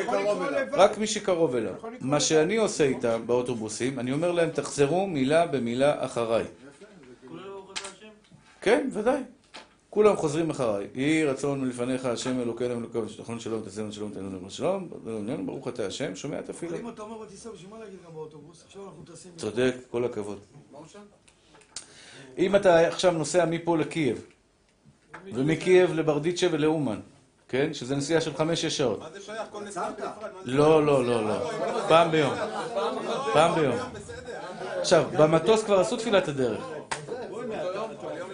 רק מי שקרוב אליו. מה שאני עושה איתם באוטובוסים, אני אומר להם, תחזרו מילה במילה אחריי. כולל ברוך אתה השם? כן, ודאי. כולם חוזרים אחריי. יהי רצון מלפניך, השם אלוקינו אלוקינו, שתכון שלום, תעשינו שלום, תעשינו שלום, שלום, ברוך אתה השם, שומע את התפילה. אבל אם אתה אומר בטיסה, בשביל מה להגיד גם באוטובוס? עכשיו אנחנו טסים... צודק, כל הכבוד. אם אתה עכשיו נוסע מפה לקייב, ומקייב לברדיצ'ה ולאומן, כן? שזה נסיעה של חמש-שש שעות. מה זה שייך? כל נסיעה בנפרד. לא, לא, לא, לא. פעם ביום. פעם ביום. עכשיו, במטוס כבר עשו תפילת הדרך.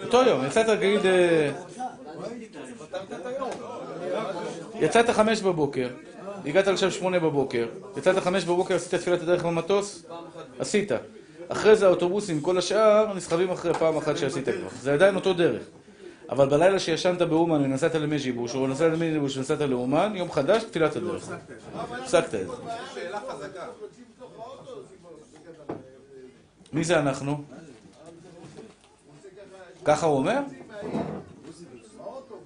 אותו יום, יצאת, נגיד... יצאת חמש בבוקר, הגעת לשם שמונה בבוקר, יצאת חמש בבוקר, עשית תפילת הדרך במטוס? עשית. אחרי זה האוטובוסים, כל השאר, נסחבים אחרי פעם אחת שעשית כבר. זה עדיין אותו דרך. אבל בלילה שישנת באומן ונסעת למז'יבוש, או נסעת למז'יבוש ונסעת לאומן, יום חדש, תפילת הדרך. הפסקת את זה. מי זה אנחנו? ככה הוא אומר?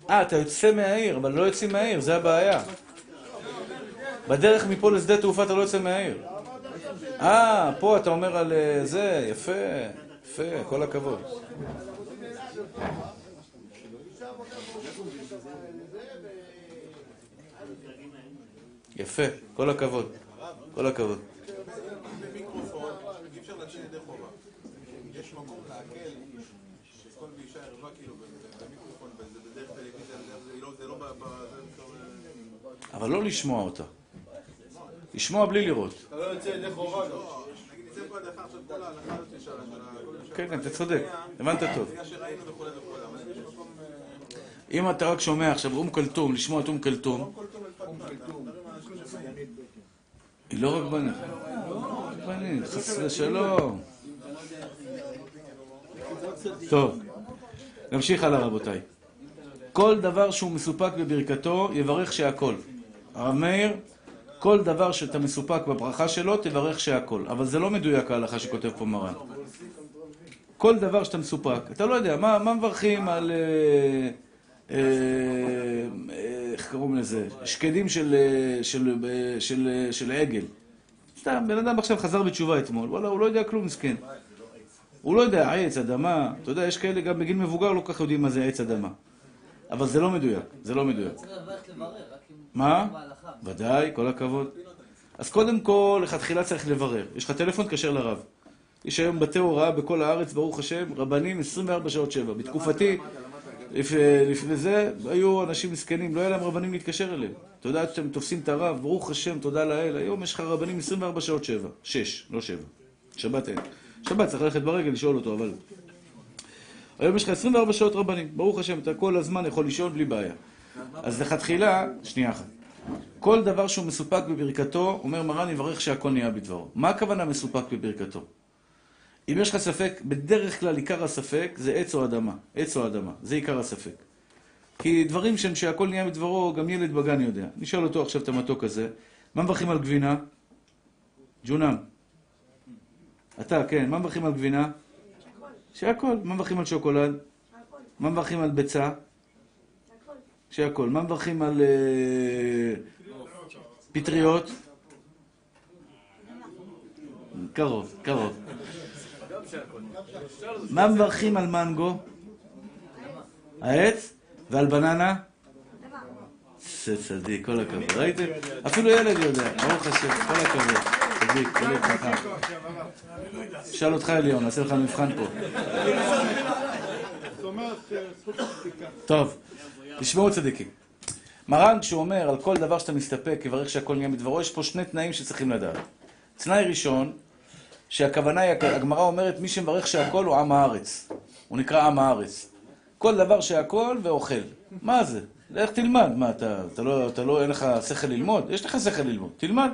אה, אתה יוצא מהעיר, אבל לא יוצאים מהעיר, זה הבעיה. בדרך מפה לשדה תעופה אתה לא יוצא מהעיר. אה, פה אתה אומר על אה, זה, יפה, יפה, כל הכבוד. יפה, כל הכבוד, כל הכבוד. יש מקום להקל, כאילו במיקרופון, בדרך טלוויזיה, זה- לא- לא ב... אבל לא לשמוע אותה. לשמוע בלי לראות. אתה לא יוצא ידי חובה גם. נגיד, נצא פה הדחה עכשיו כל ההלכה הזאת של של ה- כן, אתה צודק, הבנת טוב. אה, אם אתה רק שומע עכשיו אום כלתום, לשמוע את אום כלתום, היא לא רק בנית, בנית, חס ושלום. טוב, נמשיך הלאה רבותיי. כל דבר שהוא מסופק בברכתו, יברך שהכל. הרב מאיר, כל דבר שאתה מסופק בברכה שלו, תברך שהכל. אבל זה לא מדויק ההלכה שכותב פה מרן. כל דבר שאתה מסופק, אתה לא יודע, מה, מברכים על... אה, אה, איך קוראים לזה? שקדים של, אה, עגל. סתם, בן אדם עכשיו חזר בתשובה אתמול, וואלה, הוא לא יודע כלום, מסכן. הוא לא יודע, עץ, אדמה, אתה יודע, יש כאלה גם בגיל מבוגר לא כל כך יודעים מה זה עץ אדמה. אבל זה לא מדויק, זה לא מדויק. מה? בהלכה. ודאי, כל הכבוד. אז קודם כל, לכתחילה צריך לברר. יש לך טלפון, תקשר לרב. יש היום בתי הוראה בכל הארץ, ברוך השם, רבנים 24 שעות 7. בתקופתי, לפ- לפני זה, היו אנשים מסכנים, לא היה להם רבנים להתקשר אליהם. אתה יודע שאתם תופסים את הרב, ברוך השם, תודה לאל, היום יש לך רבנים 24 שעות 7. 6, לא 7. שבת אין. שבת צריך ללכת ברגל לשאול אותו, אבל... היום יש לך 24 שעות רבנים, ברוך השם, אתה כל הזמן יכול לשאול בלי בעיה. אז לכתחילה, שנייה אחת. כל דבר שהוא מסופק בברכתו, אומר מרן יברך שהכל נהיה בדברו. מה הכוונה מסופק בברכתו? אם יש לך ספק, בדרך כלל עיקר הספק זה עץ או אדמה. עץ או אדמה, זה עיקר הספק. כי דברים שהם שהכל נהיה בדברו, גם ילד בגן יודע. נשאל אותו עכשיו את המתוק הזה, מה מברכים על גבינה? ג'ונם. אתה, כן. מה מברכים על גבינה? שהכל. מה מברכים על שוקולד? מה מברכים על ביצה? שהכל. מה מברכים על אה, פטריות? קרוב, קרוב. מה מברכים על מנגו? העץ? ועל בננה? זה צדיק, כל הכבוד. ראיתם? אפילו ילד יודע, ברוך השם, כל הכבוד. חכם. שאל אותך עליון, נעשה לך מבחן פה. טוב, תשמעו צדיקים. מרן כשהוא אומר על כל דבר שאתה מסתפק, יברך שהכל נהיה מדברו, יש פה שני תנאים שצריכים לדעת. תנאי ראשון, שהכוונה היא, הגמרא אומרת, מי שמברך שהכל הוא עם הארץ. הוא נקרא עם הארץ. כל דבר שהכל ואוכל. מה זה? לך תלמד. מה, אתה, אתה, לא, אתה לא, אין לך שכל ללמוד? יש לך שכל ללמוד, תלמד.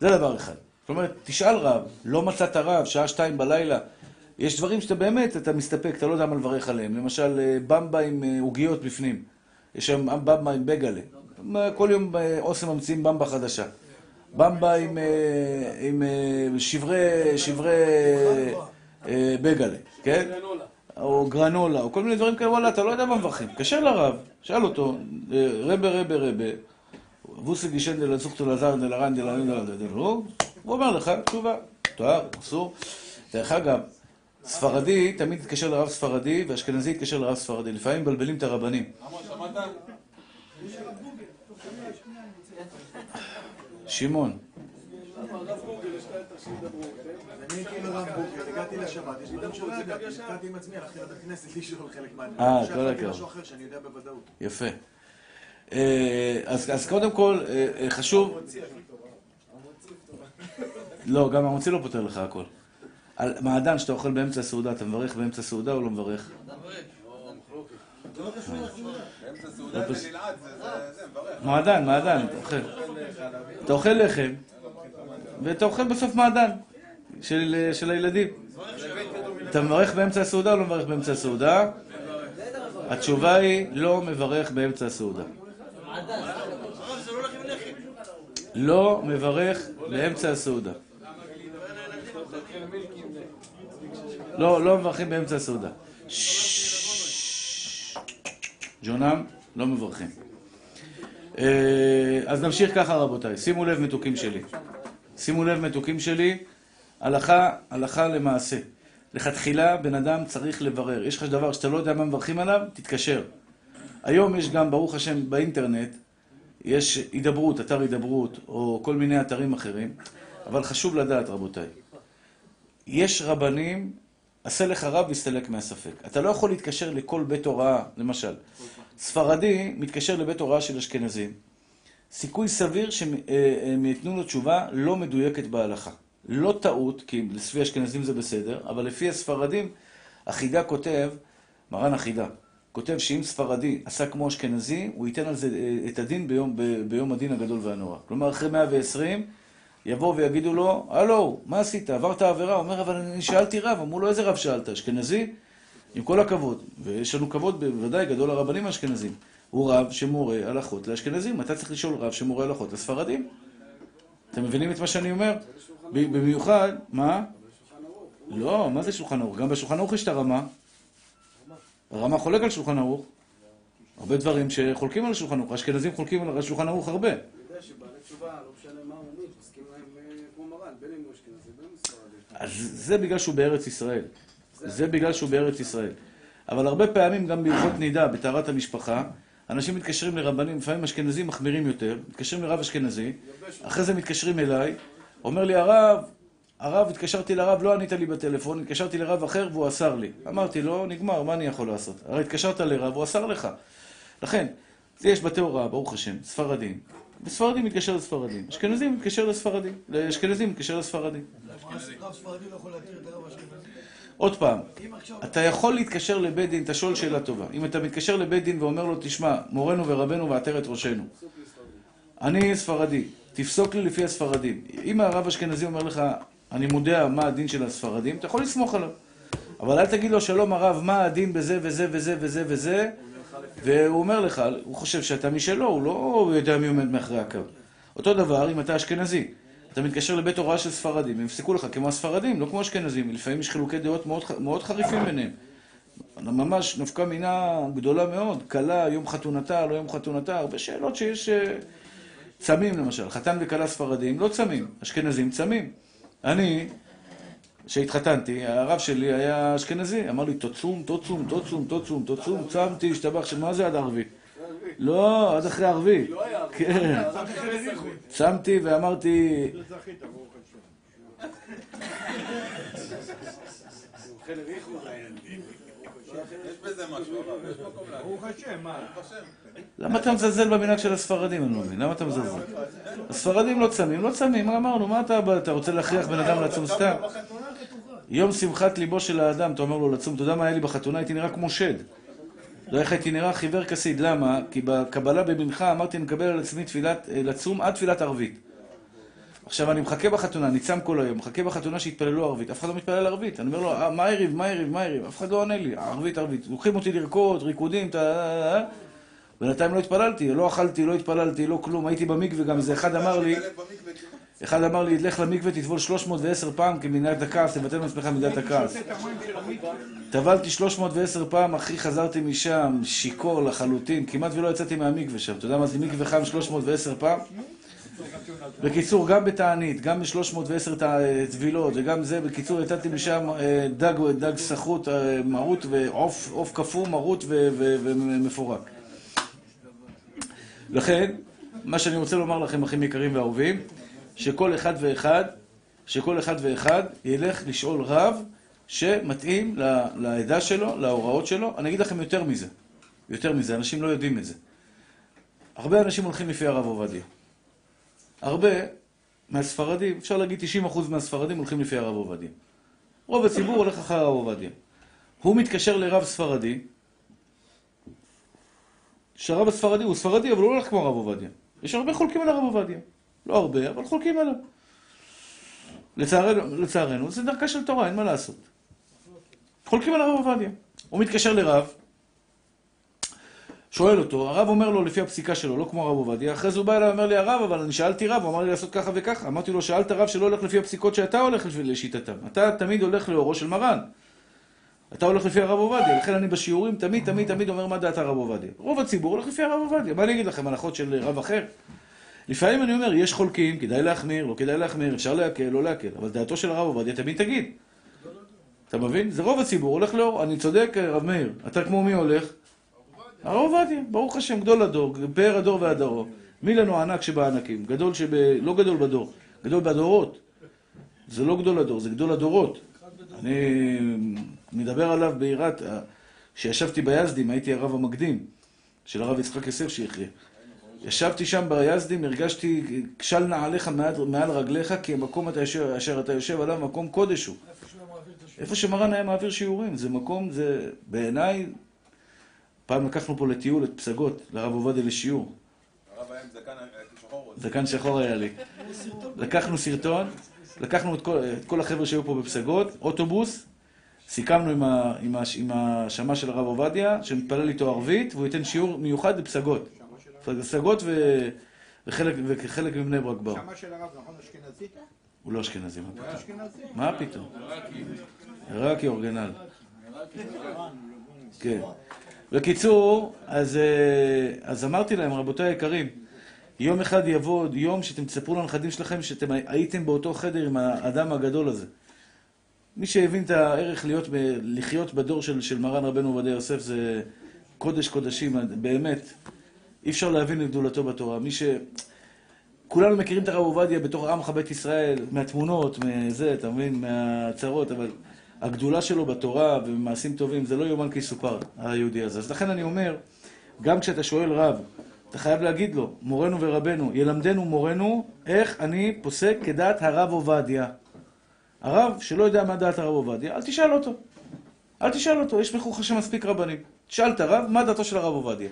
זה דבר אחד. זאת אומרת, תשאל רב, לא מצאת רב, שעה שתיים בלילה. יש דברים שאתה באמת, אתה מסתפק, אתה לא יודע מה לברך עליהם. למשל, אה, במבה עם אה, עוגיות בפנים. יש שם במבה עם בגלה. כל יום אה, אוסם ממציאים במבה חדשה. במבה עם, אה, עם אה, שברי, שברי אה, בגלה, כן? או גרנולה, או כל מיני דברים כאלה, וואלה, אתה לא יודע מה מברכים. תקשר לרב, שאל אותו, אה, רבה רבה רבה, ווסי גישן דלה זוכתו לזר דלה רן דלה דלה דלה דלה הוא אומר לך, תשובה, תואר, אסור. דרך אגב, ספרדי תמיד יתקשר לרב ספרדי, ואשכנזי יתקשר לרב ספרדי. לפעמים מבלבלים את הרבנים. שמעון, אני כאילו רם בוקר, הגעתי לשבת, יש דברים שלא ידעתי, נתקעתי עם עצמי, הלכתי לבית כנסת לשאול חלק מהדברים. אה, כל הכבוד. משהו אחר שאני יודע בוודאות. יפה. אה, אז, אז קודם כל, אה, אה, חשוב... לא, גם המוציא לא פותר לך הכל. על מעדן שאתה אוכל באמצע הסעודה, אתה מברך באמצע הסעודה או לא מברך? זה, מברך. מעדן, מעדן, אתה אוכל. אתה אוכל לחם, ואתה אוכל בסוף מעדן של, של הילדים. אתה מברך באמצע הסעודה או לא מברך באמצע הסעודה? התשובה היא לא מברך באמצע הסעודה. לא מברך באמצע הסעודה. לא, לא מברכים באמצע הסעודה. ג'ונם, לא מברכים. אה, אז נמשיך ככה רבותיי, שימו לב מתוקים שלי. שימו לב מתוקים שלי, הלכה, הלכה למעשה. לכתחילה בן אדם צריך לברר. יש לך דבר שאתה לא יודע מה מברכים עליו, תתקשר. היום יש גם, ברוך השם, באינטרנט, יש הידברות, אתר הידברות, או כל מיני אתרים אחרים, אבל חשוב לדעת רבותיי, יש רבנים, עשה לך רב והסתלק מהספק. אתה לא יכול להתקשר לכל בית הוראה, למשל. ספרדי מתקשר לבית הוראה של אשכנזים, סיכוי סביר שהם אה, ייתנו לו תשובה לא מדויקת בהלכה. לא טעות, כי לפי אשכנזים זה בסדר, אבל לפי הספרדים, החידה כותב, מרן החידה, כותב שאם ספרדי עשה כמו אשכנזי, הוא ייתן על זה אה, את הדין ביום, ב- ביום הדין הגדול והנורא. כלומר, אחרי 120, יבואו ויגידו לו, הלו, מה עשית? עברת עבירה? הוא אומר, אבל אני שאלתי רב. אמרו לו, איזה רב שאלת? אשכנזי? עם כל הכבוד, ויש לנו כבוד בוודאי גדול לרבנים האשכנזים. הוא רב שמורה הלכות לאשכנזים, אתה צריך לשאול רב שמורה הלכות לספרדים. אתם מבינים את מה שאני אומר? במיוחד, מה? לא, מה זה שולחן ערוך? גם בשולחן ערוך יש את הרמה. הרמה חולק על שולחן ערוך. הרבה דברים שחולקים על השולחן ערוך. האשכנזים חולקים על השולחן ערוך הרבה. אני יודע שבעלי תשובה, לא משנה מה אומרים, עוסקים להם אה, כמו מרן, בין אם הוא אשכנזי, בין אם הוא ספרדי. אז זה בגלל שהוא בארץ ישראל. זה בגלל שהוא בארץ ישראל. אבל הרבה פעמים גם בהלכות נידה, בטהרת המשפחה, אנשים מתקשרים לרבנים, לפעמים אשכנזים מחמירים יותר, מתקשרים לרב אשכנזי, אחרי זה מתקשרים אליי, אומר לי הרב, הרב, התקשרתי לרב, לא ענית לי בטלפון, התקשרתי לרב אחר והוא אסר לי. אמרתי לו, נגמר, מה אני יכול לעשות? הרי התקשרת לרב, הוא אסר לך. לכן, יש בתי הוראה, ברוך השם, ספרדים. וספרדים מתקשר לספרדים, אשכנזים מתקשר לספרדים, לאשכנזים מתקשר לספרדים. עוד פעם. אתה יכול להתקשר לבית דין, אתה שואל שאלה טובה. אם אתה מתקשר לבית דין ואומר לו, תשמע, מורנו ורבנו ועטרת ראשנו. אני ספרדי, תפסוק לי לפי הספרדים. אם הרב אשכנזי אומר לך, אני מודע מה הדין של הספרדים, אתה יכול לסמוך עליו. אבל אל תגיד לו, שלום הרב, מה הדין בזה וזה וזה וזה וזה, והוא אומר לך, הוא חושב שאתה משלו, הוא לא יודע מי עומד מאחורי הקו. אותו דבר אם אתה אשכנזי. אתה מתקשר לבית הוראה של ספרדים, הם יפסקו לך כמו הספרדים, לא כמו אשכנזים, לפעמים יש חילוקי דעות מאוד, מאוד חריפים ביניהם. ממש נפקה מינה גדולה מאוד, כלה, יום חתונתה, לא יום חתונתה, הרבה שאלות שיש אה, צמים למשל, חתן וכלה ספרדים לא צמים, אשכנזים צמים. אני, כשהתחתנתי, הרב שלי היה אשכנזי, אמר לי, תוצום, תוצום, תוצום, תוצום, תוצום, צמתי, השתבח, מה זה עד ערבי? לא, עד אחרי ערבי. כן. צמתי ואמרתי, (laughs) למה אתה מזלזל במנהג של הספרדים? אני לא מבין, למה אתה מזלזל? הספרדים לא צמים, לא צמים, אמרנו, מה אתה אתה רוצה להכריח בן אדם לצום סתם? יום שמחת ליבו של האדם, אתה אומר לו לצום, אתה יודע מה היה לי בחתונה? הייתי נראה כמו שד. לא איך הייתי נראה חיוור כסיד, למה? כי בקבלה במנחה אמרתי, אני מקבל על עצמי תפילת, אה, לצום עד תפילת ערבית. עכשיו אני מחכה בחתונה, אני צם כל היום, מחכה בחתונה שיתפללו ערבית, אף אחד לא מתפלל ערבית, אני אומר לו, "אה, מה יריב, מה יריב, מה יריב, אף אחד לא עונה לי, ערבית, ערבית, לוקחים אותי לרקוד, ריקודים, טה... בינתיים לא התפללתי, לא אכלתי, לא התפללתי, לא כלום, הייתי במקווה גם, איזה אחד אמר לי, אחד אמר לי, לך למקווה, תטבול 310 פעם כמנהג הכעס, תבטל מעצמך מידת הכעס. טבלתי 310 פעם, אחי, חזרתי משם, שיכור לחלוטין, כמעט ולא יצאתי מהמקווה שם. אתה יודע מה זה מקווה חם 310 פעם? בקיצור, גם בתענית, גם ב-310 טבילות, וגם זה, בקיצור, יצאתי משם אה, דג, דג סחוט, אה, מרוט, ועוף עוף קפוא, מרוט ומפורק. לכן, מה שאני רוצה לומר לכם, אחים יקרים ואהובים, שכל אחד ואחד, שכל אחד ואחד ילך לשאול רב שמתאים לעדה שלו, להוראות שלו. אני אגיד לכם יותר מזה, יותר מזה, אנשים לא יודעים את זה. הרבה אנשים הולכים לפי הרב עובדיה. הרבה מהספרדים, אפשר להגיד 90% מהספרדים הולכים לפי הרב עובדיה. רוב הציבור הולך אחר הרב עובדיה. הוא מתקשר לרב ספרדי, שהרב הספרדי הוא ספרדי, אבל הוא לא הולך כמו הרב עובדיה. יש הרבה חולקים על הרב עובדיה. לא הרבה, אבל חולקים עליו. לצערנו, לצערנו, זה דרכה של תורה, אין מה לעשות. חולקים על הרב עובדיה. הוא מתקשר לרב, שואל אותו, הרב אומר לו לפי הפסיקה שלו, לא כמו הרב עובדיה, אחרי זה הוא בא אליי ואומר לי, הרב, אבל אני שאלתי רב, הוא אמר לי לעשות ככה וככה. אמרתי לו, שאלת רב שלא הולך לפי הפסיקות שאתה הולך לשיטתם. אתה תמיד הולך לאורו של מרן. אתה הולך לפי הרב עובדיה, לכן אני בשיעורים תמיד תמיד תמיד אומר מה דעת הרב עובדיה. רוב הציבור הולך לפי הרב עובדיה, מה אני אגיד לכם, הנחות של רב אחר? לפעמים אני אומר, יש חולקים, כדאי להחמיר, לא כדאי להחמיר, אפשר להקל, לא להקל, אבל דעתו של הרב עובדיה תמיד תגיד. אתה מבין? זה רוב הציבור, הולך לאור, אני צודק, רב מאיר, אתה כמו מי הולך? הרב עובדיה, ברוך השם, גדול הדור, פאר הדור והדרו. מי לנו הענק שבענקים? גדול שב... לא גדול בדור, גדול בדורות. זה לא גדול הדור, זה גדול הדורות. אני מדבר עליו ביראת, כשישבתי ביזדים, הייתי הרב המקדים של הרב יצחק יוסף שיחיה. ישבתי שם ביזדים, הרגשתי כשל נעליך מעל, מעל רגליך, כי המקום אתה יושב, אשר אתה יושב עליו, מקום קודש הוא. איפה שמרן היה מעביר שיעורים, זה מקום, זה בעיניי, פעם לקחנו פה לטיול את פסגות, לרב עובדיה לשיעור. הרב היה עם זקן שחור. זקן שחור היה לי. לקחנו סרטון, לקחנו את כל, את כל החבר'ה שהיו פה בפסגות, אוטובוס, סיכמנו עם, ה, עם, ה, עם השמש של הרב עובדיה, שמתפלל איתו ערבית, והוא ייתן שיעור מיוחד בפסגות. פסגות ו, וחלק, וחלק מבני ברק באו. שמה של הרב, נכון, אשכנזי? הוא לא אשכנזי, מה פתאום? מה פתאום? עיראקי אורגנל. כן. בקיצור, אז, אה, אז אמרתי להם, רבותיי היקרים, יום אחד יבוא יום שאתם תספרו לנכדים שלכם שאתם הייתם באותו חדר עם האדם הגדול הזה. מי שהבין את הערך להיות, לחיות בדור של, של מרן רבנו עובדיה יוסף זה קודש קודשים, באמת. אי אפשר להבין את גדולתו בתורה. מי ש... כולנו מכירים את הרב עובדיה בתור עמך בית ישראל, מהתמונות, מזה, אתה מבין, מהצהרות, אבל הגדולה שלו בתורה ובמעשים טובים, זה לא יאומן כי יסופר, היהודי הזה. אז לכן אני אומר, גם כשאתה שואל רב, אתה חייב להגיד לו, מורנו ורבנו, ילמדנו מורנו, איך אני פוסק כדעת הרב עובדיה. הרב שלא יודע מה דעת הרב עובדיה, אל תשאל אותו. אל תשאל אותו, יש בכוך השם מספיק רבנים. תשאל את הרב, מה דעתו של הרב עובדיה.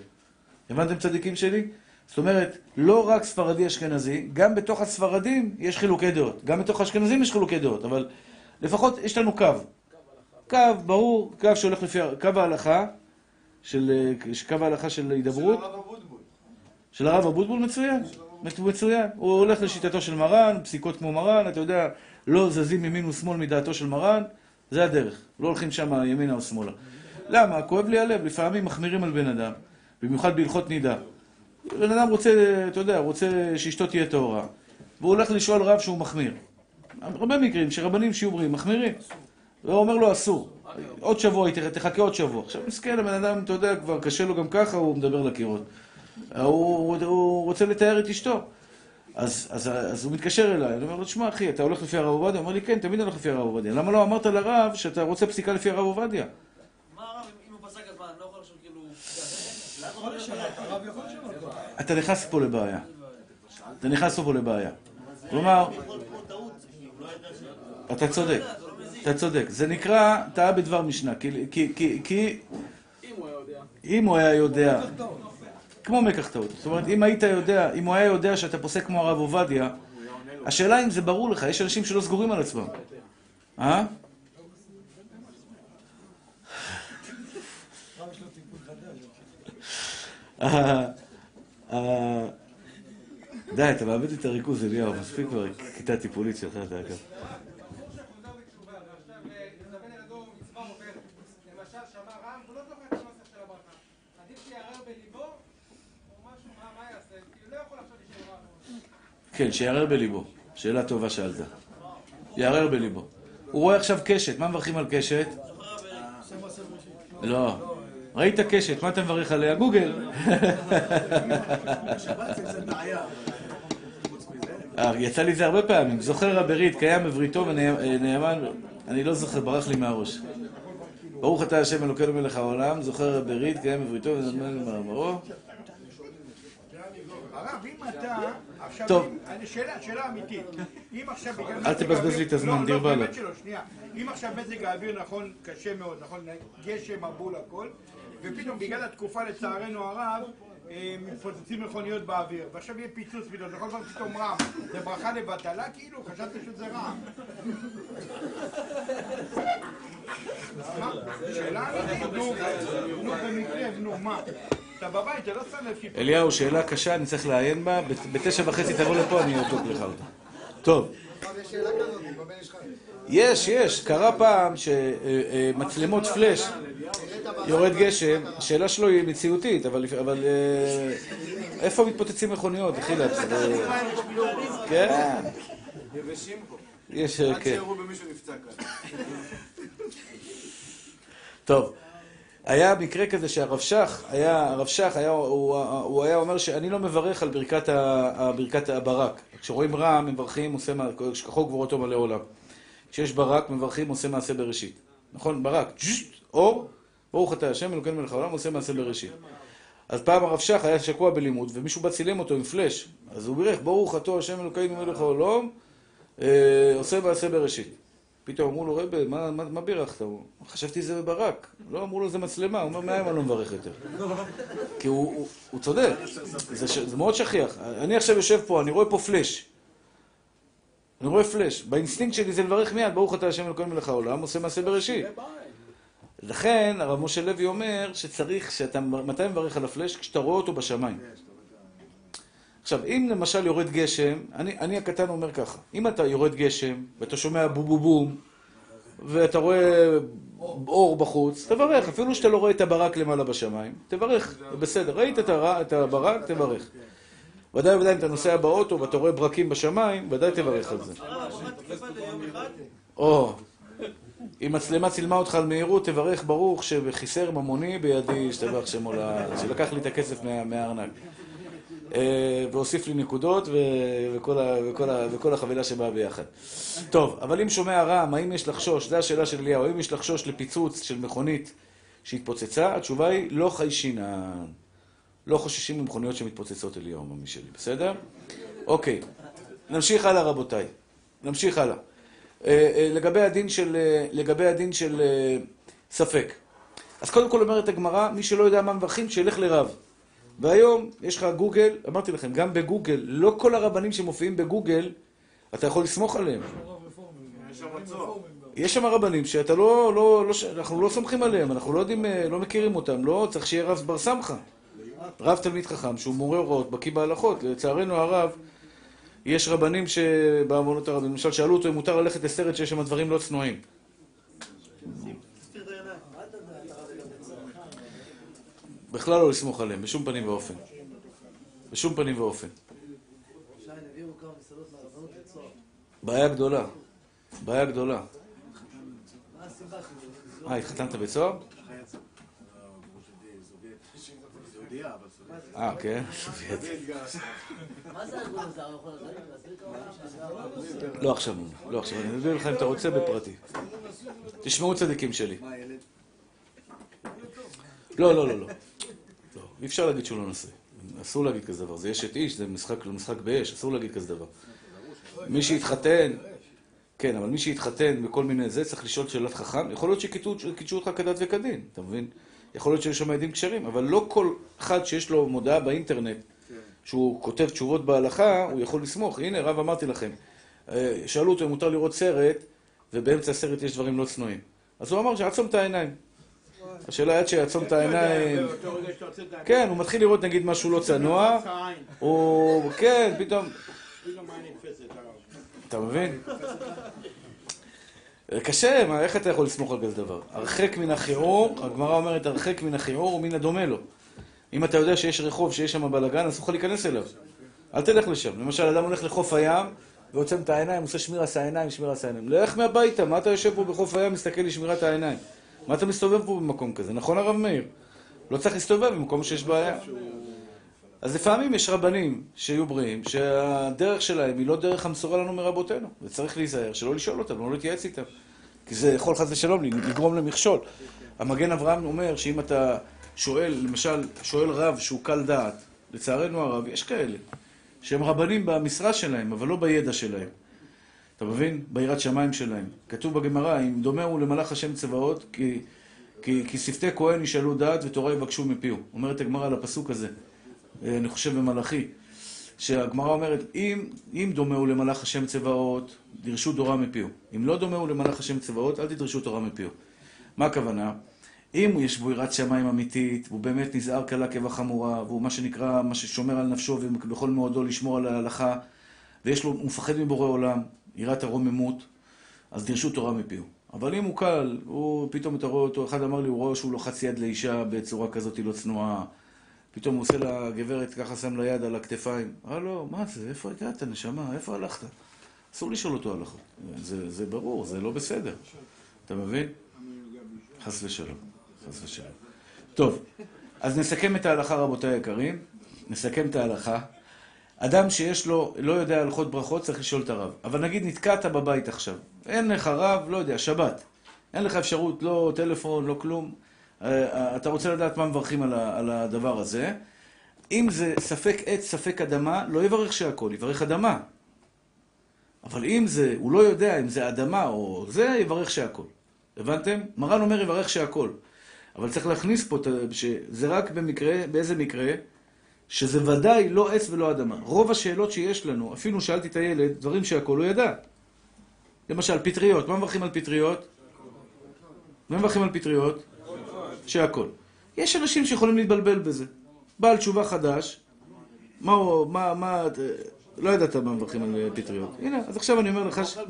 הבנתם צדיקים שלי? זאת אומרת, לא רק ספרדי אשכנזי, גם בתוך הספרדים יש חילוקי דעות. גם בתוך האשכנזים יש חילוקי דעות, אבל לפחות יש לנו קו. קו, ברור, קו שהולך לפי, קו ההלכה, של, קו ההלכה של הידברות, הרב אבוטבול. של הרב אבוטבול מצוין. של מצוין. הוא הולך לשיטתו של מרן, פסיקות כמו מרן, אתה יודע, לא זזים ימין ושמאל מדעתו של מרן, זה הדרך. לא הולכים שם ימינה או שמאלה. למה? כואב לי הלב, לפעמים מחמירים על בן אדם, במיוחד בהלכות נידה. בן אדם רוצה, אתה יודע, רוצה שאשתו תהיה טהורה, והוא הולך לשאול רב שהוא מחמיר. הרבה מקרים שרבנים שיעורים מחמירים. והוא אומר לו אסור. עוד שבוע, תחכה עוד שבוע. עכשיו מסכן, הבן אדם, אתה יודע, כבר קשה לו גם ככה, הוא מדבר לקירות. הוא, הוא רוצה לתאר את אשתו. אז, אז, אז הוא מתקשר אליי, אני אומר לו, תשמע אחי, אתה הולך לפי הרב עובדיה? הוא אומר לי, כן, תמיד אני הולך לפי הרב עובדיה. למה לא אמרת לרב שאתה רוצה פסיקה לפי הרב עובדיה? מה הרב, אם- הוא פסק אז מה, אני לא יכול כאילו... הרב יכול לשנות. אתה נכנס פה לבעיה. אתה נכנס פה לבעיה. כלומר, אתה צודק, אתה צודק. זה נקרא טעה בדבר משנה, כי, אם הוא היה יודע. אם הוא היה יודע, כמו מקח טעות, זאת אומרת, אם היית יודע, אם הוא היה יודע שאתה פוסק כמו הרב עובדיה, השאלה אם זה ברור לך, יש אנשים שלא סגורים על עצמם. אה? אה, אה, די, אתה מאבד את הריכוז, אליהו, מספיק כבר כיתה טיפולית שלך, אתה אגב. למשל שמע רם, הוא לא זוכר את הנוסח של הברכה. עדיף שיערער בליבו, או משהו, מה מה יעשה? כאילו לא יכול עכשיו להישאר רב. כן, שיערער בליבו. שאלה טובה שאלת. יערער בליבו. הוא רואה עכשיו קשת, מה מברכים על קשת? לא. ראית קשת, מה אתה מברך עליה? גוגל. אה, יצא לי זה הרבה פעמים. זוכר הברית, קיים בבריתו ונאמן, אני לא זוכר, ברח לי מהראש. ברוך אתה השם אלוקינו מלך העולם, זוכר הברית, קיים בבריתו ונאמן למאמרו. הרב, אם אתה... עכשיו, טוב. שאלה, שאלה אמיתית. אם עכשיו בגלל... אל תבזבז לי את הזמן, לא, דיר לא, באלק. באמת שלא, שנייה. אם עכשיו מזג האוויר נכון, קשה מאוד, נכון, גשם, מבול, הכל, ופתאום בגלל התקופה, לצערנו הרב, אה, מתפוצצים מכוניות באוויר, ועכשיו יהיה פיצוץ פתאום, זה יכול להיות פתאום רעם. זה ברכה לבטלה כאילו? חשבתי שזה. מה? שאלה אמיתית, נו, נו, במקרה, נו, מה? אתה בבית, אתה לא שם לב. אליהו, שאלה קשה, אני צריך לעיין בה. בת- בתשע וחצי תבוא לפה, אני אבדוק לך אותה. טוב. יש, יש. קרה פעם שמצלמות פלאש, יורד גשם, השאלה שלו היא מציאותית, אבל אבל, אה, איפה מתפוצצים מכוניות, דחילק? זה- כן. יבשים פה. יש, אה, עד כן. שיראו במישהו נפצע כאן. טוב, היה מקרה כזה שהרב שך, היה, הרב שך היה, הוא, הוא היה אומר שאני לא מברך על ברכת, ה, ה- ברכת הברק. כשרואים רע, מברכים, עושה, מה- שכחו גבורתו מלא עולם. כשיש ברק, מברכים, עושה מעשה בראשית. נכון? ברק, אור, ברוך אתה השם, אלוקינו מלך העולם, עושה מעשה בראשית. אז פעם הרב שך היה שקוע בלימוד, ומישהו בא צילם אותו עם פלאש. אז הוא בירך, ברוך אתה השם אלוקינו מלך העולם, אה, עושה מעשה בראשית. פתאום אמרו לו, רבי, מה, מה, מה בירכת? חשבתי זה ברק. לא, אמרו לו, זה מצלמה. הוא אומר, מהיום אני לא מברך יותר. כי הוא, הוא, הוא צודק, זה, זה מאוד שכיח. אני עכשיו יושב פה, אני רואה פה פלאש. אני רואה פלאש. באינסטינקט שלי זה לברך מיד, ברוך אתה השם אלוקינו מלך העולם, עושה מעשה בראשית. לכן, הרב משה לוי אומר שצריך, שאתה, מתי מברך על הפלאש? כשאתה רואה אותו בשמיים. עכשיו, אם למשל יורד גשם, אני, אני הקטן אומר ככה, אם אתה יורד גשם, ואתה שומע בום בום בום, ואתה רואה אור בחוץ, תברך, אפילו שאתה לא רואה את הברק למעלה בשמיים, תברך, בסדר. ראית את, הברק, תברך. ודאי וודאי אם אתה נוסע באוטו ואתה רואה ברקים בשמיים, ודאי תברך על זה. אחד, או, אם מצלמה צילמה אותך על מהירות, תברך ברוך שחיסר ממוני בידי, השתבח שמו, ל- שלקח לי את הכסף מה- מהארנק. אה, והוסיף לי נקודות וכל החבילה שבאה ביחד. טוב, אבל אם שומע רעם, האם יש לחשוש, זו השאלה של אליהו, האם יש לחשוש לפיצוץ של מכונית שהתפוצצה? התשובה היא לא חיישינן. לא חוששים ממכוניות שמתפוצצות אליהו, ממי שלי, בסדר? אוקיי, נמשיך הלאה רבותיי. נמשיך הלאה. אה, אה, לגבי הדין של, אה, לגבי הדין של ספק. אז קודם כל אומרת הגמרא, מי שלא יודע מה מברכים, שילך לרב. והיום יש לך גוגל, אמרתי לכם, גם בגוגל, לא כל הרבנים שמופיעים בגוגל, אתה יכול לסמוך עליהם. יש שם רבנים שאתה לא, לא, לא, אנחנו לא סומכים עליהם, אנחנו לא יודעים, לא מכירים אותם, לא, צריך שיהיה רב בר סמכה. רב תלמיד חכם שהוא מורה הוראות, בקיא בהלכות. לצערנו הרב, יש רבנים שבעוונות הרבים, למשל שאלו אותו אם מותר ללכת לסרט שיש שם דברים לא צנועים. בכלל לא לסמוך עליהם, בשום פנים ואופן. בשום פנים ואופן. בעיה גדולה. בעיה גדולה. אה, התחתנת בצוהר? כמה מילים? לא עכשיו, לא עכשיו. אני אביא לך אם אתה רוצה בפרטי. תשמעו צדיקים שלי. לא, לא, לא, לא. לא, אי אפשר להגיד שהוא לא נשוי. אסור להגיד כזה דבר. זה אשת איש, זה משחק, משחק באש, אסור להגיד כזה דבר. מי שהתחתן, כן, אבל מי שהתחתן בכל מיני זה, צריך לשאול שאלת חכם. יכול להיות שקידשו אותך כדת וכדין, אתה מבין? יכול להיות שיש שם עדים כשרים, אבל לא כל אחד שיש לו מודעה באינטרנט, שהוא כותב תשובות בהלכה, הוא יכול לסמוך. הנה, רב אמרתי לכם. אה, שאלו אותו אם מותר לראות סרט, ובאמצע הסרט יש דברים לא צנועים. אז הוא אמר שיעצום את העיניים. השאלה היא עד שיעצום את העיניים. כן, הוא מתחיל לראות נגיד משהו לא צנוע. הוא... כן, פתאום... אתה מבין? (laughs) קשה, מה, איך אתה יכול לסמוך על כזה דבר? הרחק מן הכיעור, הגמרא אומרת הרחק מן הכיעור ומן הדומה לו. אם אתה יודע שיש רחוב שיש שם בלאגן, אסור לך להיכנס אליו. אל תלך לשם. למשל, אדם הולך לחוף הים, ועוצם את העיניים, עושה שמיר עשה העיניים, שמיר עשה העיניים. לך מהביתה, מה אתה יושב פה בחוף הים, מסתכל לשמירת העיניים? מה אתה מסתובב פה במקום כזה? נכון, הרב מאיר? לא צריך להסתובב במקום שיש בעיה. אז לפעמים יש רבנים שיהיו בריאים, שהדרך שלהם היא לא דרך המסורה לנו מרבותינו, וצריך להיזהר שלא לשאול אותם, לא להתייעץ איתם. כי זה יכול חס ושלום לגרום למכשול. המגן אברהם אומר שאם אתה שואל, למשל, שואל רב שהוא קל דעת, לצערנו הרב, יש כאלה, שהם רבנים במשרה שלהם, אבל לא בידע שלהם. אתה מבין? ביראת שמיים שלהם. כתוב בגמרא, אם דומה הוא למלאך השם צבאות, כי, כי, כי שפתי כהן ישאלו דעת ותורה יבקשו מפיהו. אומרת הגמרא על הפסוק הזה, אני חושב במלאכי, שהגמרא אומרת, אם, אם דומה הוא למלאך השם צבאות, דרשו תורה מפיהו. אם לא דומה הוא למלאך השם צבאות, אל תדרשו תורה מפיהו. מה הכוונה? אם יש בו יראת שמיים אמיתית, והוא באמת נזהר קלה כבחמורה, והוא מה שנקרא, מה ששומר על נפשו ובכל מאודו לשמור על ההלכה, ויש לו, הוא מפחד מבורא עולם, יראת הרוממות, אז דרשו תורה מפיהו. אבל אם הוא קל, הוא, פתאום אתה רואה אותו, אחד אמר לי, הוא רואה שהוא לוחץ יד לאישה בצורה כזאת לא צנועה, פתאום הוא עושה לגברת, ככה שם לה יד על הכתפיים. הלו, מה זה? איפה הגעת, נשמה? איפה הלכת? אסור לשאול אותו הלכות. זה, זה ברור, זה לא בסדר. אתה מבין? חס ושלום. חס ושלום. טוב, אז נסכם את ההלכה, רבותיי היקרים. נסכם את ההלכה. אדם שיש לו, לא יודע הלכות ברכות, צריך לשאול את הרב. אבל נגיד נתקעת בבית עכשיו. אין לך רב, לא יודע, שבת. אין לך אפשרות, לא טלפון, לא כלום. אה, אתה רוצה לדעת מה מברכים על ה- על הדבר הזה. אם זה ספק עץ, ספק אדמה, לא יברך שהכל, יברך אדמה. אבל אם זה, הוא לא יודע אם זה אדמה או זה, יברך שהכל. הבנתם? מרן אומר יברך שהכל. אבל צריך להכניס פה, שזה רק במקרה, באיזה מקרה? שזה ודאי לא עץ ולא אדמה. רוב השאלות שיש לנו, אפילו שאלתי את הילד, דברים שהכל הוא ידע. למשל, פטריות. מה מברכים על פטריות? מה מברכים על פטריות? שהכל. יש אנשים שיכולים להתבלבל בזה. בעל תשובה חדש, מה הוא, מה, מה, לא ידעת מה מברכים על פטריות. הנה, אז עכשיו אני אומר לך ש... טוב.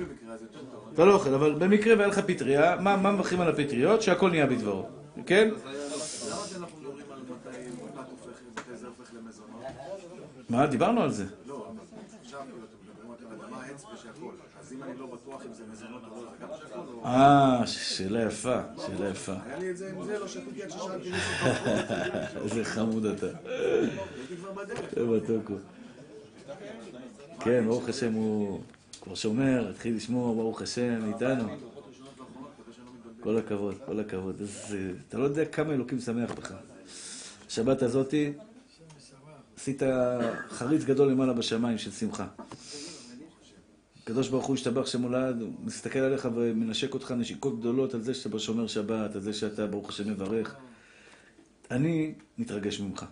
אתה לא אוכל, אבל במקרה והיה לך פטריה, מה, מברכים על הפטריות? שהכל נהיה בדברו. כן? למזונות? מה? דיברנו על זה. לא, עכשיו כאילו אתם מדברים על אדמה, עץ ושהכול. אז אם אני לא בטוח אם זה מזונות אה, שאלה יפה, שאלה יפה. היה לי את זה עם זה, לא שתיתי עד ששאלתי (laughs) איזה חמוד אתה. הייתי כבר בדרך. איזה מתוק הוא. כן, ברוך השם הוא כבר שומר, התחיל לשמור, ברוך השם, איתנו. כל הכבוד, כל הכבוד. אז, אה, אתה לא יודע כמה אלוקים שמח בך. השבת הזאתי, עשית חריץ גדול למעלה בשמיים של שמחה. הקדוש ברוך הוא השתבח שמולד, הוא מסתכל עליך ומנשק אותך נשיקות גדולות על זה שאתה שומר שבת, על זה שאתה ברוך השם מברך. אני מתרגש ממך.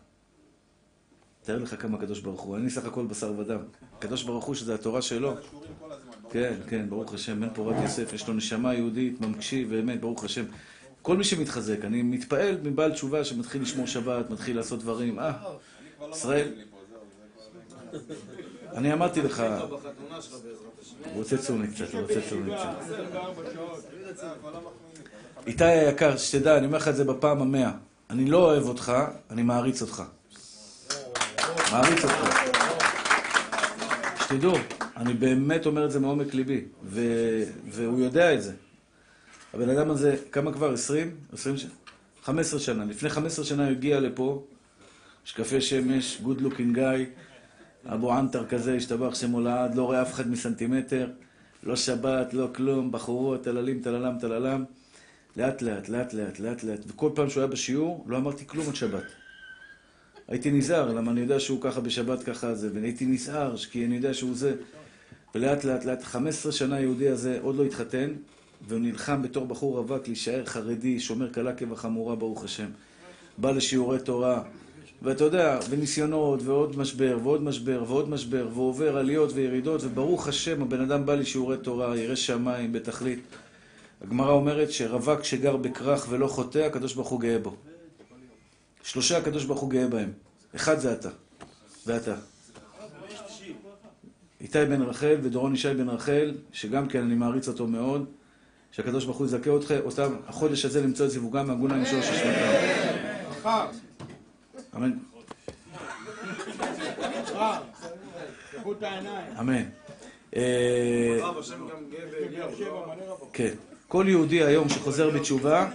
תאר לך כמה הקדוש ברוך הוא, אני סך הכל בשר ודם. הקדוש ברוך הוא שזה התורה שלו. כן, כן, ברוך השם, בן פורת יוסף, יש לו נשמה יהודית, ממקשיב, באמת, ברוך השם. כל מי שמתחזק, אני מתפעל מבעל תשובה שמתחיל לשמור שבת, מתחיל לעשות דברים, אה, ישראל, (laughs) אני אמרתי לך. הוא רוצה צומי קצת, הוא רוצה צומי קצת. 24 שעות. איתי היקר, שתדע, אני אומר לך את זה בפעם המאה. אני לא אוהב אותך, אני מעריץ אותך. מעריץ אותך. שתדעו, אני באמת אומר את זה מעומק ליבי, והוא יודע את זה. הבן אדם הזה, כמה כבר? 20? 20 שנה? 15 שנה. לפני 15 שנה הוא הגיע לפה, משקפי שמש, good looking guy, אבו ענתר כזה, השתבח שמו לעד, לא רואה אף אחד מסנטימטר, לא שבת, לא כלום, בחורות, טללים, טללם, טללם. לאט לאט, לאט לאט, לאט לאט, וכל פעם שהוא היה בשיעור, לא אמרתי כלום עד שבת. הייתי נזהר, למה אני יודע שהוא ככה בשבת ככה זה, והייתי נזהר, כי אני יודע שהוא זה. ולאט לאט לאט, 15 שנה היהודי הזה עוד לא התחתן, והוא נלחם בתור בחור רווק להישאר חרדי, שומר קלה כבחמורה, ברוך השם. בא לשיעורי תורה, ואתה יודע, וניסיונות, ועוד משבר, ועוד משבר, ועוד משבר, ועובר עליות וירידות, וברוך השם, הבן אדם בא לשיעורי תורה, ירא שמיים, בתכלית. הגמרא אומרת שרווק שגר בכרך ולא חוטא, הקדוש ברוך הוא גאה בו. שלושה הקדוש ברוך הוא גאה בהם. אחד זה אתה, ואתה. איתי בן רחל ודורון ישי בן רחל, שגם כן אני מעריץ אותו מאוד, שהקדוש ברוך הוא יזכה אותך, אותם, החודש הזה למצוא את זיווגם מהגון הראשון של שנתם. אמן. אמן. אה. כן. כל יהודי היום שחוזר בתשובה,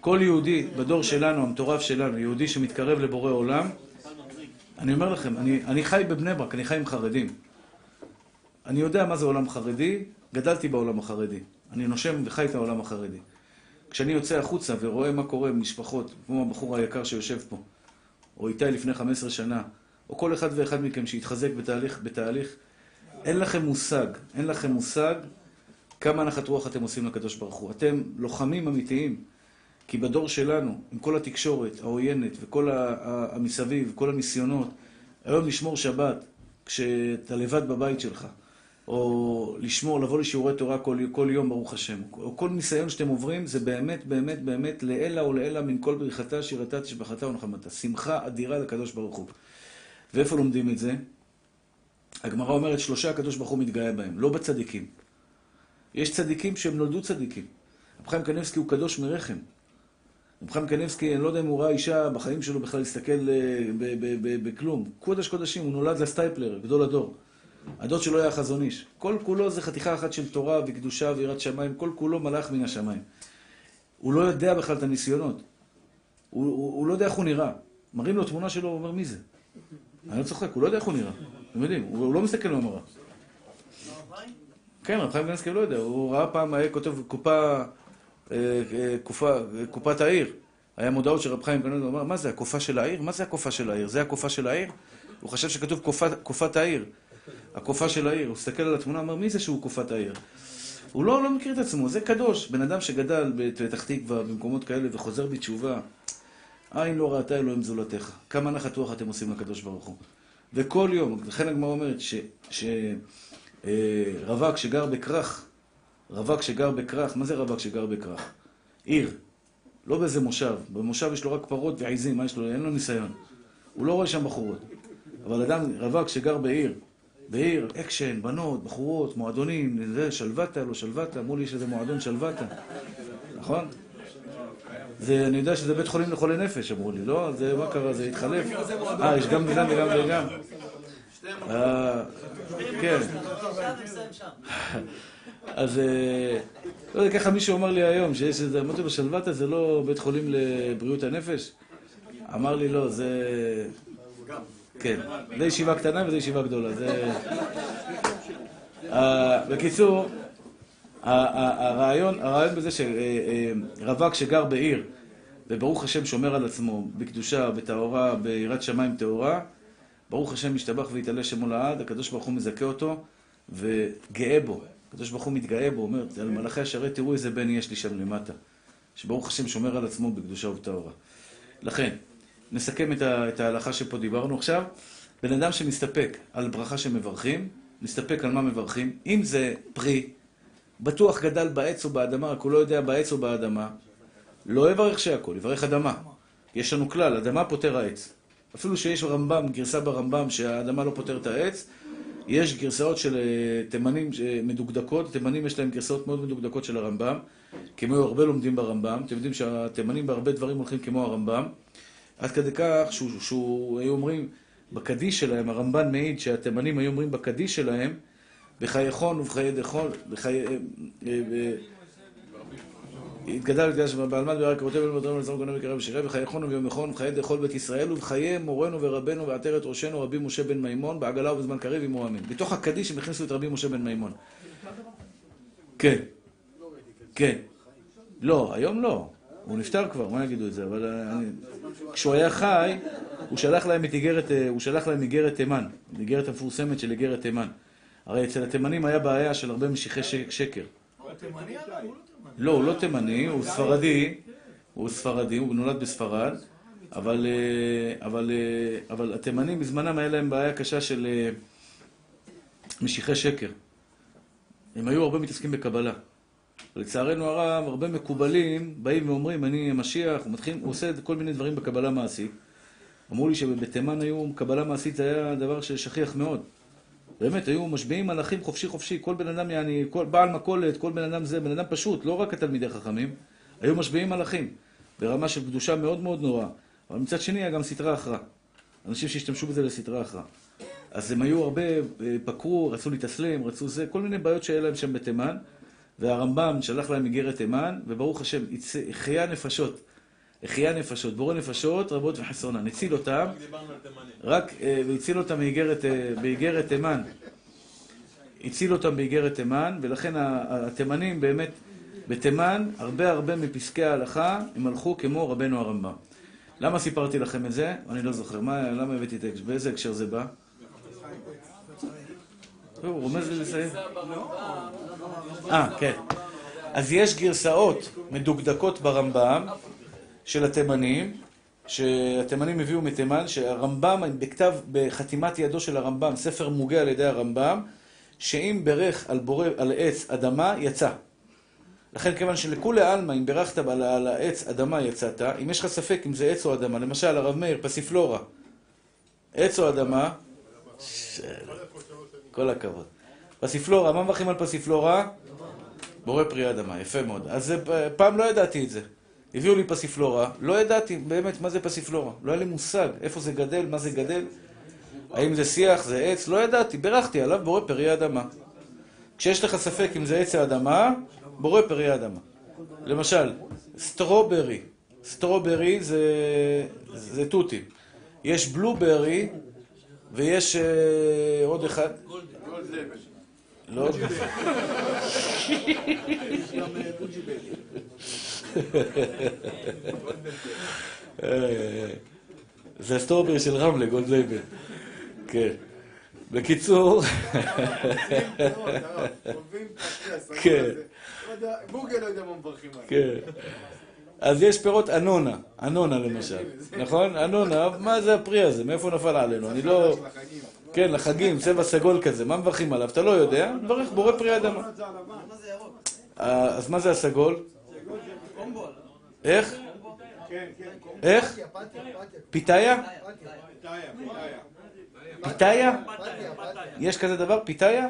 כל יהודי בדור שלנו, המטורף שלנו, יהודי שמתקרב לבורא עולם, אני אומר לכם, אני, אני חי בבני ברק, אני חי עם חרדים. אני יודע מה זה עולם חרדי, גדלתי בעולם החרדי. אני נושם וחי את העולם החרדי. כשאני יוצא החוצה ורואה מה קורה במשפחות, כמו הבחור היקר שיושב פה, או איתי לפני 15 שנה, או כל אחד ואחד מכם שהתחזק בתהליך, בתהליך, אין לכם מושג, אין לכם מושג כמה הנחת רוח אתם עושים לקדוש ברוך הוא. אתם לוחמים אמיתיים, כי בדור שלנו, עם כל התקשורת העוינת וכל המסביב, כל הניסיונות, היום לשמור שבת, כשאתה לבד בבית שלך, או לשמור, לבוא לשיעורי תורה כל, כל יום, ברוך השם, או כל ניסיון שאתם עוברים, זה באמת, באמת, באמת, לעילא ולעילא מן כל בריחתה, שירתה, תשבחתה ונחמתה. שמחה אדירה לקדוש ברוך הוא. ואיפה לומדים את זה? הגמרא אומרת, שלושה הקדוש ברוך הוא מתגאה בהם, לא בצדיקים. יש צדיקים שהם נולדו צדיקים. רב חיים קניבסקי הוא קדוש מרחם. רב חיים קניבסקי, אני לא יודע אם הוא ראה אישה בחיים שלו בכלל להסתכל אה, בכלום. קודש קודשים, הוא נולד לסטייפלר, גדול הדור. הדוד שלו היה חזון איש. כל כולו זה חתיכה אחת של תורה וקדושה ויראת שמיים, כל כולו מלאך מן השמיים. הוא לא יודע בכלל את הניסיונות. הוא, הוא, הוא לא יודע איך הוא נראה. מראים לו תמונה שלו, הוא אומר, מי זה? אני לא צוחק, הוא לא יודע איך הוא נראה. אתם יודעים, הוא, הוא לא מסתכל במראה. כן, רב חיים גנסקי לא יודע, הוא ראה פעם, היה כותב קופה, אה, אה, קופה, אה, קופת העיר. היה מודעות של רב חיים גנסקי, הוא אמר, מה זה, הקופה של העיר? מה זה הקופה של העיר? זה הקופה של העיר? הוא חשב שכתוב קופת העיר. הקופה של העיר. הוא הסתכל על התמונה, אמר, מי זה שהוא קופת העיר? הוא לא, לא מכיר את עצמו, זה קדוש. בן אדם שגדל בפתח תקווה, במקומות כאלה, וחוזר בתשובה, עין לא ראתה אלוהים זולתך. כמה נחת רוח אתם עושים לקדוש ברוך הוא. וכל יום, לכן הגמרא אומרת ש... ש אה, שגר בכרך, רווק שגר בכרך, מה זה רווק שגר בכרך? עיר, לא באיזה מושב, במושב יש לו רק פרות ועיזים, מה יש לו? אין לו ניסיון. הוא לא רואה שם בחורות. אבל אדם, רווק שגר בעיר, בעיר, אקשן, בנות, בחורות, מועדונים, זה, שלוותה, לא שלוותה, אמרו לי שזה מועדון שלוותה, נכון? זה, אני יודע שזה בית חולים לחולי נפש, אמרו לי, לא? זה, מה קרה? זה התחלף? אה, יש גם וגם וגם וגם. אה, כן. אז אה, לא יודע, ככה מישהו אמר לי היום, שיש איזה, אמרתי לו, שלוותה זה לא בית חולים לבריאות הנפש? אמר לי, לא, זה... כן, זה ישיבה קטנה וזה ישיבה גדולה, זה... אה, בקיצור, הרעיון, הרעיון בזה שרווק שגר בעיר, וברוך השם שומר על עצמו בקדושה, בטהרה, ביראת שמיים טהורה, ברוך השם משתבח ויתעלה שמו לעד, הקדוש ברוך הוא מזכה אותו וגאה בו. הקדוש ברוך הוא מתגאה בו, אומר, על מלאכי השרת תראו איזה בן יש לי שם למטה. שברוך השם שומר על עצמו בקדושה ובטהרה. לכן, נסכם את, ההלכה שפה דיברנו עכשיו. בן אדם שמסתפק על ברכה שמברכים, מסתפק על מה מברכים. אם זה פרי, בטוח גדל בעץ או באדמה, רק הוא לא יודע בעץ או באדמה. לא יברך שהכל, יברך אדמה. יש לנו כלל, אדמה פותר העץ. אפילו שיש ברמב"ם, גרסה ברמב"ם שהאדמה לא פותר את העץ, יש גרסאות של אה, תימנים אה, מדוקדקות, תימנים יש להם גרסאות מאוד מדוקדקות של הרמב"ם, כמו הרבה לומדים ברמב"ם, אתם יודעים שהתימנים בהרבה דברים הולכים כמו הרמב"ם, עד כדי כך שהוא, שהוא היו אומרים, בקדיש שלהם, הרמב"ן מעיד שהתימנים היו אומרים בקדיש שלהם, בחייכון ובחיי דחול, בחיי... אה, אה, התגדל ותגדל שבעל מד ורק כותב אל מותרנו לזרום גונב וקרב ושירי וחייכון וביום יחון וחיי דכל בית ישראל ובחיי מורנו ורבנו ועטרת ראשנו רבי משה בן מימון בעגלה ובזמן קריב עמו אמן. בתוך הקדיש הם הכניסו את רבי משה בן מימון. כן. כן. לא, היום לא. הוא נפטר כבר, מה יגידו את זה? אבל אני... כשהוא היה חי, הוא שלח להם את איגרת, אה, הוא שלח להם איגרת תימן, איגרת המפורסמת של איגרת תימן. הרי אצל התימנים היה בעיה של הרבה משיחי שקר. לא, הוא לא תימני, הוא ספרדי, הוא ספרדי, הוא נולד בספרד, אבל, אה, אבל, אה, אבל התימנים בזמנם היה להם בעיה קשה של אה, משיחי שקר. הם היו הרבה מתעסקים בקבלה. לצערנו הרב, הרבה מקובלים באים ואומרים, אני משיח, הוא, מתחיל, הוא עושה כל מיני דברים בקבלה מעשית. אמרו לי שבתימן היו, קבלה מעשית היה דבר ששכיח מאוד. באמת, היו משביעים מלאכים חופשי חופשי, כל בן אדם, יעני, כל בעל מכולת, כל בן אדם זה, בן אדם פשוט, לא רק התלמידי חכמים, היו משביעים מלאכים, ברמה של קדושה מאוד מאוד נוראה. אבל מצד שני היה גם סטרה אחרא. אנשים שהשתמשו בזה לסטרה אחרא. אז הם היו הרבה, אה, פקרו, רצו להתאסלם, רצו זה, כל מיני בעיות שהיה להם שם בתימן, והרמב"ם שלח להם איגרת תימן, וברוך השם, החיה נפשות. החיה נפשות, בורא נפשות רבות וחסרונן. הציל אותם, רק, אה, והציל אותם באיגרת תימן. הציל אותם באיגרת תימן, ולכן התימנים באמת, בתימן, הרבה הרבה מפסקי ההלכה, הם הלכו כמו רבנו הרמב"ם. למה סיפרתי לכם את זה? אני לא זוכר. מה, למה הבאתי את זה? באיזה הקשר זה בא? הוא רומז לי לסיים. אה, כן. אז יש גרסאות מדוקדקות ברמב"ם, של התימנים, שהתימנים הביאו מתימן, שהרמב"ם, בכתב, בחתימת ידו של הרמב"ם, ספר מוגה על ידי הרמב"ם, שאם ברך על, בורא, על עץ אדמה, יצא. לכן כיוון שלכולי עלמא, אם ברכת על, על העץ אדמה יצאת, אם יש לך ספק אם זה עץ או אדמה, למשל הרב מאיר, פסיפלורה, עץ או אדמה, ש... כל הכבוד. פסיפלורה, מה מברכים על פסיפלורה? בורא פרי אדמה, יפה מאוד. אז פעם לא ידעתי את זה. הביאו לי פסיפלורה, לא ידעתי באמת מה זה פסיפלורה, לא היה לי מושג איפה זה גדל, מה זה גדל, האם זה שיח, זה עץ, לא ידעתי, בירכתי עליו בורא פרי האדמה. כשיש לך ספק אם זה עץ האדמה, בורא פרי האדמה. למשל, strawberry, strawberry זה תותים. יש blueberry ויש אה, עוד אחד. לא. זה ה strawberry של רמלה, גולדלייבר. כן. בקיצור... כן. גוגל לא יודע מה מברכים עליו. כן. אז יש פירות אנונה, אנונה למשל, נכון? אנונה, מה זה הפרי הזה? מאיפה נפל עלינו? אני לא... כן, לחגים, צבע סגול כזה, מה מברכים עליו? אתה לא יודע, מברך בורא פרי אדמה. אז מה זה הסגול? איך? איך? פיתיה? פיתיה? יש כזה דבר? פיתיה?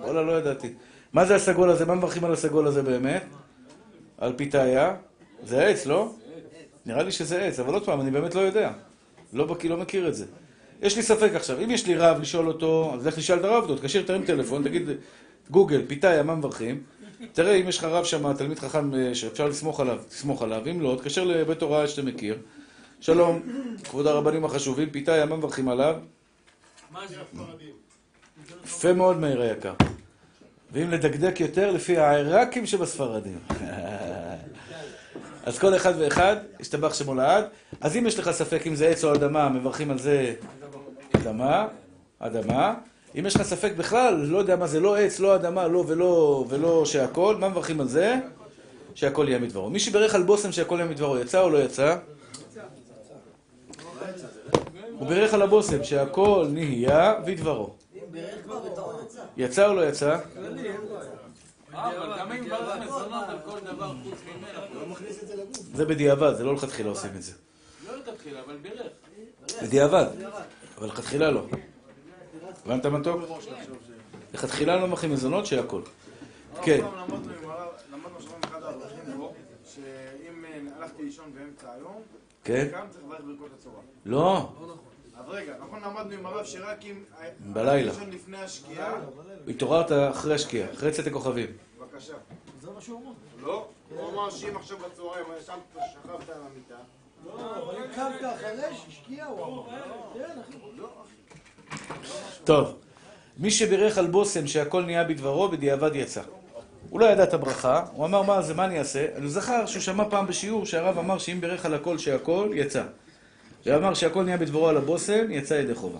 וואלה, לא ידעתי. מה זה הסגול הזה? מה מברכים על הסגול הזה באמת? על פיתיה? זה עץ, לא? נראה לי שזה עץ, אבל עוד פעם, אני באמת לא יודע. לא לא מכיר את זה. יש לי ספק עכשיו, אם יש לי רב לשאול אותו, אז לך תשאל את הרב, תתקשר, תרים טלפון, תגיד, גוגל, פיתיה, מה מברכים? תראה, אם יש לך רב שם, תלמיד חכם אה, שאפשר לסמוך עליו, תסמוך עליו. אם לא, תקשר לבית הוראה שאתה מכיר. שלום, כבוד הרבנים החשובים, פיתאי, מה מברכים עליו? מה זה הספרדים? יפה מאוד, מאיר היקר. ואם לדקדק יותר, לפי העיראקים שבספרדים. (laughs) אז כל אחד ואחד, ישתבח שמו לעד. אז אם יש לך ספק אם זה עץ או אדמה, מברכים על זה אדמה, אדמה. אם יש לך ספק בכלל, לא יודע מה זה, לא עץ, לא אדמה, לא ולא, ולא שהכל, מה מברכים על זה? שהכל יהיה מדברו. מי שברך על בושם שהכל יהיה מדברו, יצא או לא יצא? הוא בירך על הבושם שהכל נהיה ודברו. יצא או לא יצא? אה, אבל גם אם בא לך מזונות על כל דבר חוץ ממנה. לא מכניס את זה לגוף. זה בדיעבד, זה לא לכתחילה עושים את זה. לא לכתחילה, אבל בירך. בדיעבד, אבל לכתחילה לא. הבנת מתוק? לכתחילה לא מכין מזונות. כן. למדנו שם עם אחד האברכים פה, שאם אה, הלכתי לישון באמצע היום, כן? קם צריך לברך ברכות הצהרה. לא, אז רגע, נכון למדנו עם הרב שרק אם... בלילה. לפני השקיעה, התעוררת אחרי השקיעה, אחרי צאת הכוכבים. בבקשה. זה מה שהוא אמר. לא, הוא אמר שאם עכשיו בצהריים ישנת, שכבת על המיטה, לא, אבל אם קמת אחרי שהשקיע, הוא אמר. כן, אחי. טוב, מי שבירך על בושם שהכל נהיה בדברו, בדיעבד יצא. הוא לא ידע את הברכה, הוא אמר מה זה, מה אני אעשה? אני זכר שהוא שמע פעם בשיעור שהרב אמר שאם בירך על הכל שהכל, יצא. ואמר שהכל נהיה בדברו על הבושם, יצא ידי חובה.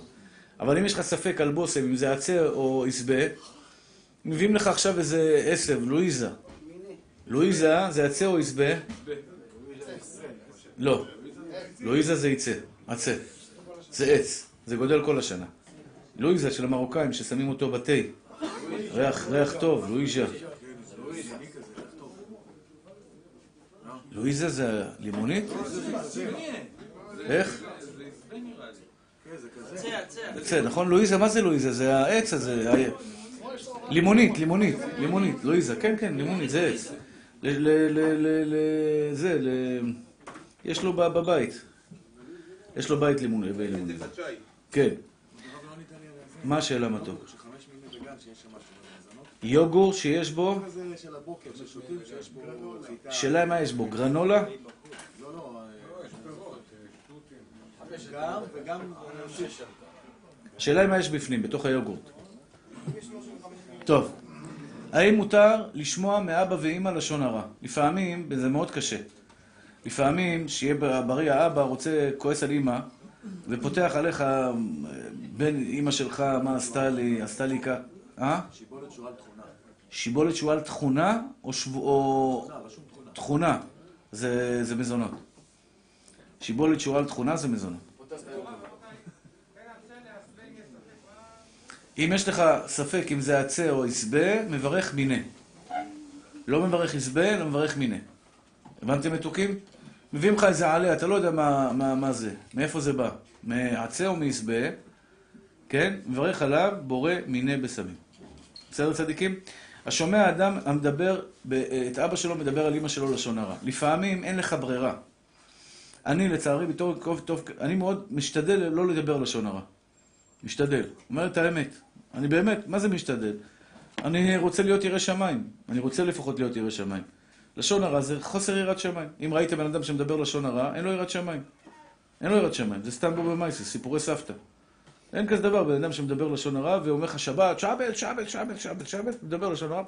אבל אם יש לך ספק על בושם, אם זה עצר או יסבה, מביאים לך עכשיו איזה עשב, לואיזה. לואיזה זה עצה או יסבה? לא. לואיזה זה יצא, עצה. זה עץ, זה גודל כל השנה. לואיזה של המרוקאים ששמים אותו בתה. ריח, ריח טוב, לואיזה. לואיזה זה לימונית? איך? זה, נכון? לואיזה, מה זה לואיזה? זה העץ הזה. לימונית, לימונית, לימונית, לואיזה, כן, כן, לימונית, זה עץ. ל... ל... ל... ל... ל... זה, ל... יש לו ב- בבית. יש לו בית לימונית. לימונית. כן. מה השאלה מתוק? יוגור שיש בו. שאלה מה יש בו, גרנולה? לא, לא. השאלה היא מה יש בפנים, בתוך היוגורט. טוב, האם מותר לשמוע מאבא ואימא לשון הרע? לפעמים, וזה מאוד קשה, לפעמים שיהיה בריא האבא רוצה, כועס על אימא, ופותח עליך, אה, בן אימא שלך, מה עשתה לי, עשתה לי כך, אה? שיבולת שועל תכונה. שיבולת שועל תכונה או. תכונה, זה מזונות. שיבולת שועל תכונה זה מזונות. אם יש לך ספק אם זה עצה או יסבה, מברך מינה. לא מברך יסבה, אלא מברך מינה. הבנתם מתוקים? מביאים לך איזה עלה, אתה לא יודע מה, מה, מה זה, מאיפה זה בא. מעצה או מיסבה, כן? מברך עליו, בורא מינה בסמים. בסדר צדיקים? השומע אדם המדבר, את אבא שלו מדבר על אמא שלו לשון הרע. לפעמים אין לך ברירה. אני לצערי, בתור טוב, טוב, אני מאוד משתדל לא לדבר לשון הרע. משתדל. אומר את האמת. אני באמת, מה זה משתדל? אני רוצה להיות ירא שמיים. אני רוצה לפחות להיות ירא שמיים. לשון הרע זה חוסר יראת שמיים. אם ראית בן אדם שמדבר לשון הרע, אין לו יראת שמיים. אין לו יראת שמיים. זה סתם בו במייסס, סיפורי סבתא. אין כזה דבר, בן אדם שמדבר לשון הרע ואומר לך שבת, שבת, שבת, שבת, שבת, שבת, מדבר לשון הרע.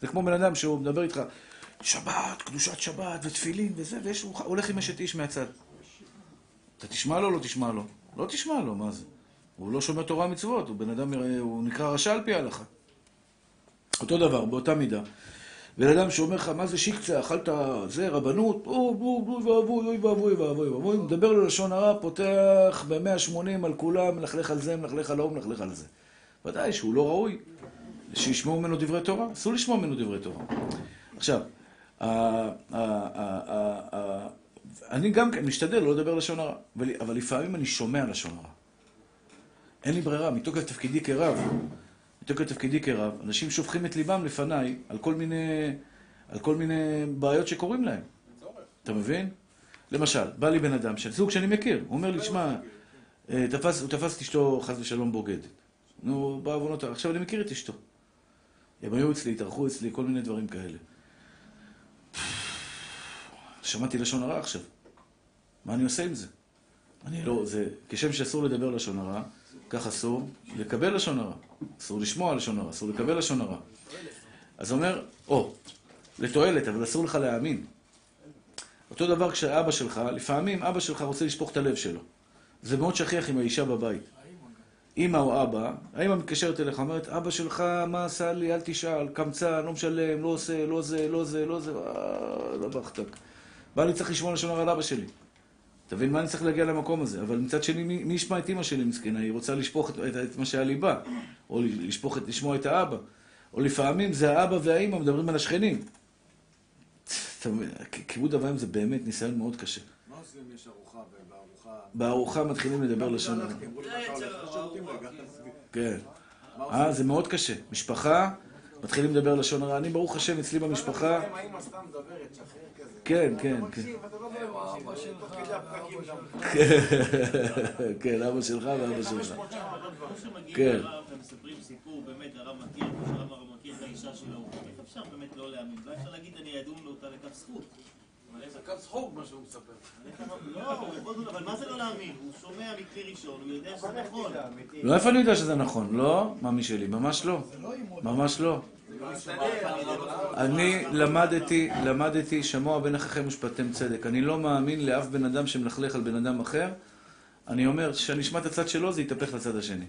זה כמו בן אדם שהוא מדבר איתך, שבת, קדושת שבת ותפילין וזה, ויש, הוא הולך עם אשת איש מהצד. אתה תשמע לו או לא תשמע לו? לא תשמע לו, מה זה? הוא לא שומר תורה ומצוות, הוא בן אדם, הוא נקרא רשע על פי ההלכה. אותו דבר, באותה מידה. בן אדם שאומר לך, מה זה שיקצה, אכלת זה, רבנות, אוי ואבוי, אוי ואבוי, ואבוי, ואבוי, מדבר לו לשון הרע, פותח ב-180 על כולם, מלכלך על זה, מלכלך על ההוא, מלכלך על זה. ודאי שהוא לא ראוי שישמעו ממנו דברי תורה, אסור לשמוע ממנו דברי תורה. עכשיו, אני גם כן משתדל לא לדבר לשון הרע, אבל- לפעמים אני שומע לשון הרע. אין לי ברירה, מתוקף תפקידי כרב, מתוקף תפקידי כרב, אנשים שופכים את ליבם לפניי על כל מיני, על כל מיני בעיות שקורים להם. אתה מבין? למשל, בא לי בן אדם, של זוג שאני מכיר, הוא אומר לי, שמע, אה, הוא תפס את אשתו חס ושלום בוגדת. נו, בעוונות, עכשיו אני מכיר את אשתו. הם היו אצלי, התארחו אצלי, כל מיני דברים כאלה. שמעתי לשון הרע עכשיו. מה אני עושה עם זה? אני לא, זה, כשם שאסור לדבר לשון הרע, כך אסור לקבל לשון הרע. אסור לשמוע לשון הרע, אסור לקבל לשון הרע. אז אומר, או, לתועלת, אבל אסור לך להאמין. אותו דבר כשאבא שלך, לפעמים אבא שלך רוצה לשפוך את הלב שלו. זה מאוד שכיח עם האישה בבית. אמא או אבא, האמא מתקשרת אליך, אומרת, אבא שלך, מה עשה לי, אל תשאל, קמצן, לא משלם, לא עושה, לא זה, לא זה, לא זה, אה, לא בחתק. ואני צריך לשמוע לשון הרע על אבא שלי. אתה מבין מה אני צריך להגיע למקום הזה? אבל מצד שני, מי, מי ישמע את אמא שלי מסכנה? היא רוצה לשפוך את, את, את מה שהיה ליבה, או לשפוך את, לשמוע את האבא, או לפעמים זה האבא והאימא מדברים על השכנים. אתה מבין, כיבוד אב ואם זה באמת ניסיון מאוד קשה. מה עושים אם יש ארוחה ובארוחה... בארוחה מתחילים לדבר לשון הרע. הלכתי, אמרו לי, "אתה הולך לשירותים רגע, תעזבי." כן. אה? זה מאוד קשה. משפחה, מתחילים לדבר לשון הרע. אני, ברוך השם, אצלי במשפחה... כן, כן, אתה כן. מקשיב, אתה לא. (laughs) כן, אבא שלך ואבא שלך. 500 שנה, לא דברים. כמו שמגיעים כן. לרב ומספרים סיפור, באמת הרב מכיר, כמו שהרב הרב מכיר את האישה שלו, איך אפשר באמת לא להאמין? לא אפשר להגיד אני אדום לו אותה לכף זכות. אבל איך- זה קו צחוק מה שהוא מספר. לא, אבל מה זה לא להאמין? הוא שומע מכלי ראשון, הוא יודע שזה נכון. לא, איפה אני יודע שזה נכון? לא, מאמי שלי, ממש לא. ממש לא. אני למדתי, למדתי, שמוע בין אחיכם ושפטתם צדק. אני לא מאמין לאף בן אדם שמלכלך על בן אדם אחר. אני אומר, כשאני אשמע את הצד שלו, זה יתהפך לצד השני.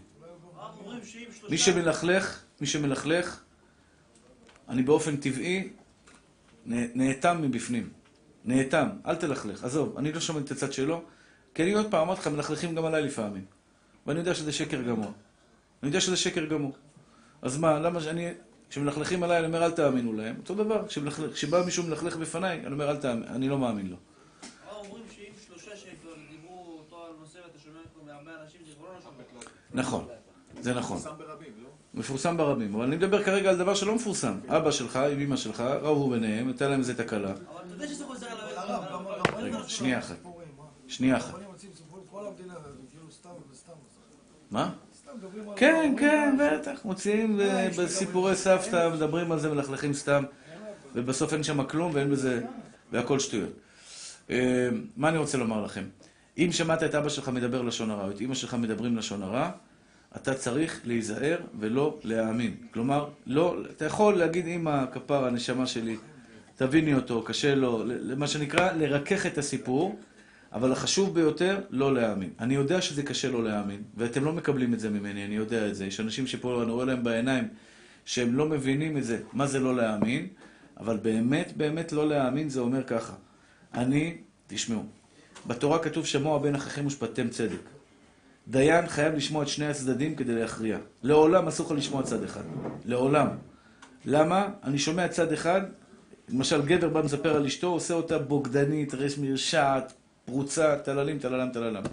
מי שמלכלך, מי שמלכלך, אני באופן טבעי נאטם מבפנים. נאטם, אל תלכלך. עזוב, אני לא שומע את הצד שלו, כי אני עוד פעם אמרתי לך, מלכלכים גם עליי לפעמים. ואני יודע שזה שקר גמור. אני יודע שזה שקר גמור. אז מה, למה שאני... כשמלכלכים עליי, אני אומר, אל תאמינו להם. אותו דבר, כשבא מישהו מלכלך בפניי, אני אומר, אל תאמין, אני לא מאמין לו. הרב אומרים שאם שלושה שכבר דיברו אותו נושא ואתה שומע אותו מהרבה אנשים, זה כבר לא נכון. נכון, זה נכון. לא? מפורסם ברבים, אבל אני מדבר כרגע על דבר שלא מפורסם. אבא שלך עם אמא שלך, רבו ביניהם, הייתה להם איזה תקלה. אבל אתה יודע שזה חוזר על רגע, שנייה אחת. מה? שנייה אחת. כאילו. מה? סתם מדברים על... כן, כן. בטח, מוציאים אה, אה, בסיפורי סבתא, מדברים על זה, מלכלכים סתם, ובסוף אין שם כלום ואין בזה, והכל שטויות. אה, מה אני רוצה לומר לכם? אם שמעת את אבא שלך מדבר לשון הרע, או את אמא שלך מדברים לשון הרע, אתה צריך להיזהר ולא להאמין. כלומר, לא, אתה יכול להגיד, אמא, כפר, הנשמה שלי, תביני אותו, קשה לו, מה שנקרא, לרכך את הסיפור, אבל החשוב ביותר, לא להאמין. אני יודע שזה קשה לא להאמין, ואתם לא מקבלים את זה ממני, אני יודע את זה. יש אנשים שפה, אני רואה להם בעיניים, שהם לא מבינים את זה, מה זה לא להאמין, אבל באמת, באמת לא להאמין זה אומר ככה. אני, תשמעו, בתורה כתוב שמוע בין אחיכם ושפטתם צדק. דיין חייב לשמוע את שני הצדדים כדי להכריע. לעולם אסור לך לשמוע צד אחד. לעולם. למה? אני שומע צד אחד, למשל גבר בא מספר על אשתו, עושה אותה בוגדנית, רש מרשעת, פרוצה, טללים, טללם, טללם.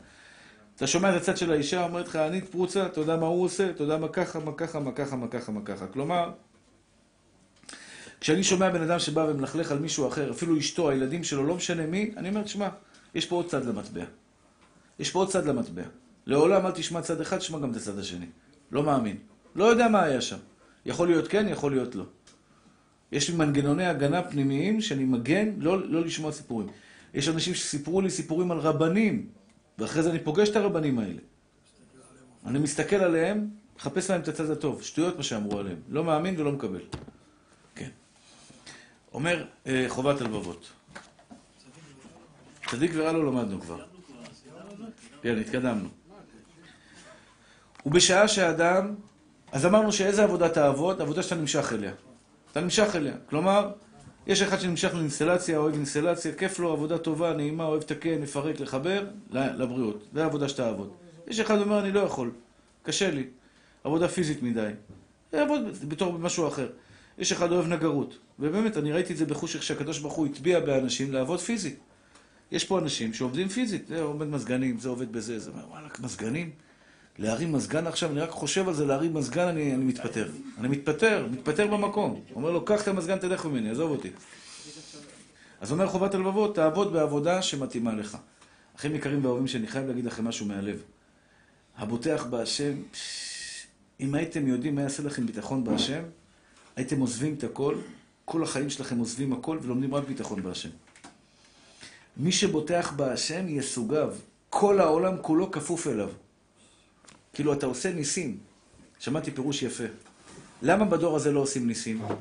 אתה שומע את הצד של האישה, אומרת לך, אני פרוצה, אתה יודע מה הוא עושה, אתה יודע מה ככה, מה ככה, מה ככה, מה ככה, מה ככה. כלומר, כשאני שומע בן אדם שבא ומלכלך על מישהו אחר, אפילו אשתו, הילדים שלו, לא משנה מי, אני אומר, תשמע, יש פה עוד צד למטבע. יש פה עוד צד למטבע. לעולם אל תשמע צד אחד, תשמע גם את הצד השני. לא מאמין. לא יודע מה היה שם. יכול להיות כן, יכול להיות לא. יש לי מנגנוני הגנה פנימיים שאני מגן לא, לא לשמוע סיפורים. יש אנשים שסיפרו לי סיפורים על רבנים, ואחרי זה אני פוגש את הרבנים האלה. אני מסתכל עליהם, מחפש להם את הצד הטוב. שטויות מה שאמרו עליהם. לא מאמין ולא מקבל. כן. אומר אה, חובת הלבבות. צדיק ורע לא למדנו כבר. כן, התקדמנו. ובשעה שהאדם, אז אמרנו שאיזה עבודה תעבוד? עבודה שאתה נמשך אליה. אתה נמשך אליה. כלומר, יש אחד שנמשך לאינסטלציה, אוהב אינסטלציה, כיף לו, עבודה טובה, נעימה, אוהב לתקן, לפרק, לחבר, לבריאות. זה העבודה שתעבוד. יש אחד אומר, אני לא יכול, קשה לי, עבודה פיזית מדי. יעבוד בתור משהו אחר. יש אחד אוהב נגרות, ובאמת, אני ראיתי את זה בחוש איך שהקדוש ברוך הוא הטביע באנשים לעבוד פיזית. יש פה אנשים שעובדים פיזית, זה עובד מזגנים, זה עובד בזה, זה אומר, וואלכ, מזגנים? להרים מזגן עכשיו, אני רק חושב על זה, להרים מזגן, אני, אני מתפטר. אני מתפטר, מתפטר במקום. אומר לו, קח את המזגן, תלך ממני, עזוב אותי. אז אומר חובת הלבבות, תעבוד בעבודה שמתאימה לך. אחים יקרים ואהובים שאני חייב להגיד לכם משהו מהלב. הבוטח בהשם, אם הייתם יודעים מה יעשה לכם ביטחון בהשם, הייתם עוזבים את הכל, כל החיים שלכם עוזבים הכל ולומדים רק ביטחון בהשם. מי שבוטח בהשם יסוגב. כל העולם כולו כפוף אליו. כאילו אתה עושה ניסים. שמעתי פירוש יפה. למה בדור הזה לא עושים ניסים? לא?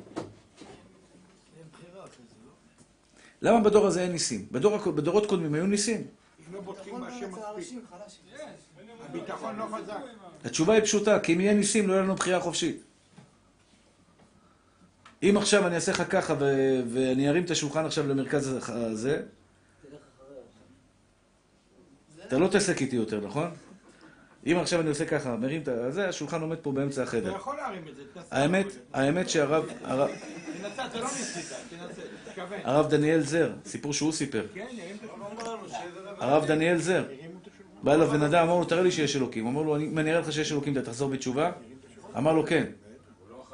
למה בדור הזה אין ניסים? בדור, בדורות קודמים היו ניסים. לא בודקים ביטחון בהשם אצל מספיק. האנשים חלש. הביטחון לא חזק. התשובה היא פשוטה, כי אם יהיה ניסים לא יהיה לנו בחירה חופשית. אם עכשיו אני אעשה לך ככה ו- ואני ארים את השולחן עכשיו למרכז הזה, אתה לא תעסק איתי יותר, נכון? אם עכשיו אני עושה ככה, מרים את. זה, השולחן עומד פה באמצע אתה החדר. יכול להרים את זה, תנסה. האמת, האמת שהרב... הרב- תנסה, זה לא ניסית, תנסה, תתכוון. הרב דניאל זר, סיפור שהוא סיפר. כן, השולחן. הרב דניאל זר, בא אליו בן אדם, אמר לו, תראה לי שיש אלוקים. אמר לו, "אני- אם אני אראה לך שיש אלוקים, אתה תחזור בתשובה? אמר לו, כן.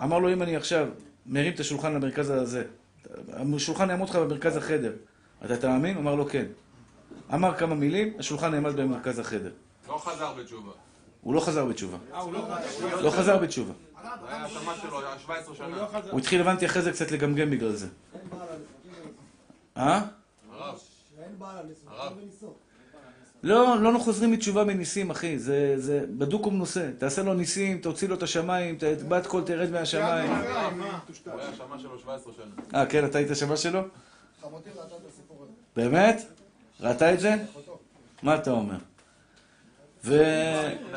אמר לו, אם אני עכשיו מרים את השולחן למרכז הזה, השולחן יעמוד לך במרכז החדר, אתה תאמין? אמר לו, כן. אמר כמה מילים, השולחן נעמד במרכז החדר. לא חזר בתשובה. הוא לא חזר בתשובה. אה, הוא לא חזר. לא חזר בתשובה. זה היה השמה שלו, היה 17 שנה. לא. הוא התחיל, הבנתי, אחרי זה קצת לגמגם בגלל זה. אה? הרב. בניסות. לא, לא חוזרים מתשובה מניסים, אחי. זה, זה בדוק ומנוסה. תעשה לו ניסים, תוציא לו את השמיים, בת קול תרד מהשמיים. הוא היה השמה שלו 17 שנה. אה, כן, אתה היית שמה שלו? חמותי ראתה את הסיפור הזה. באמת? ראתה את זה? מה אתה אומר? ו...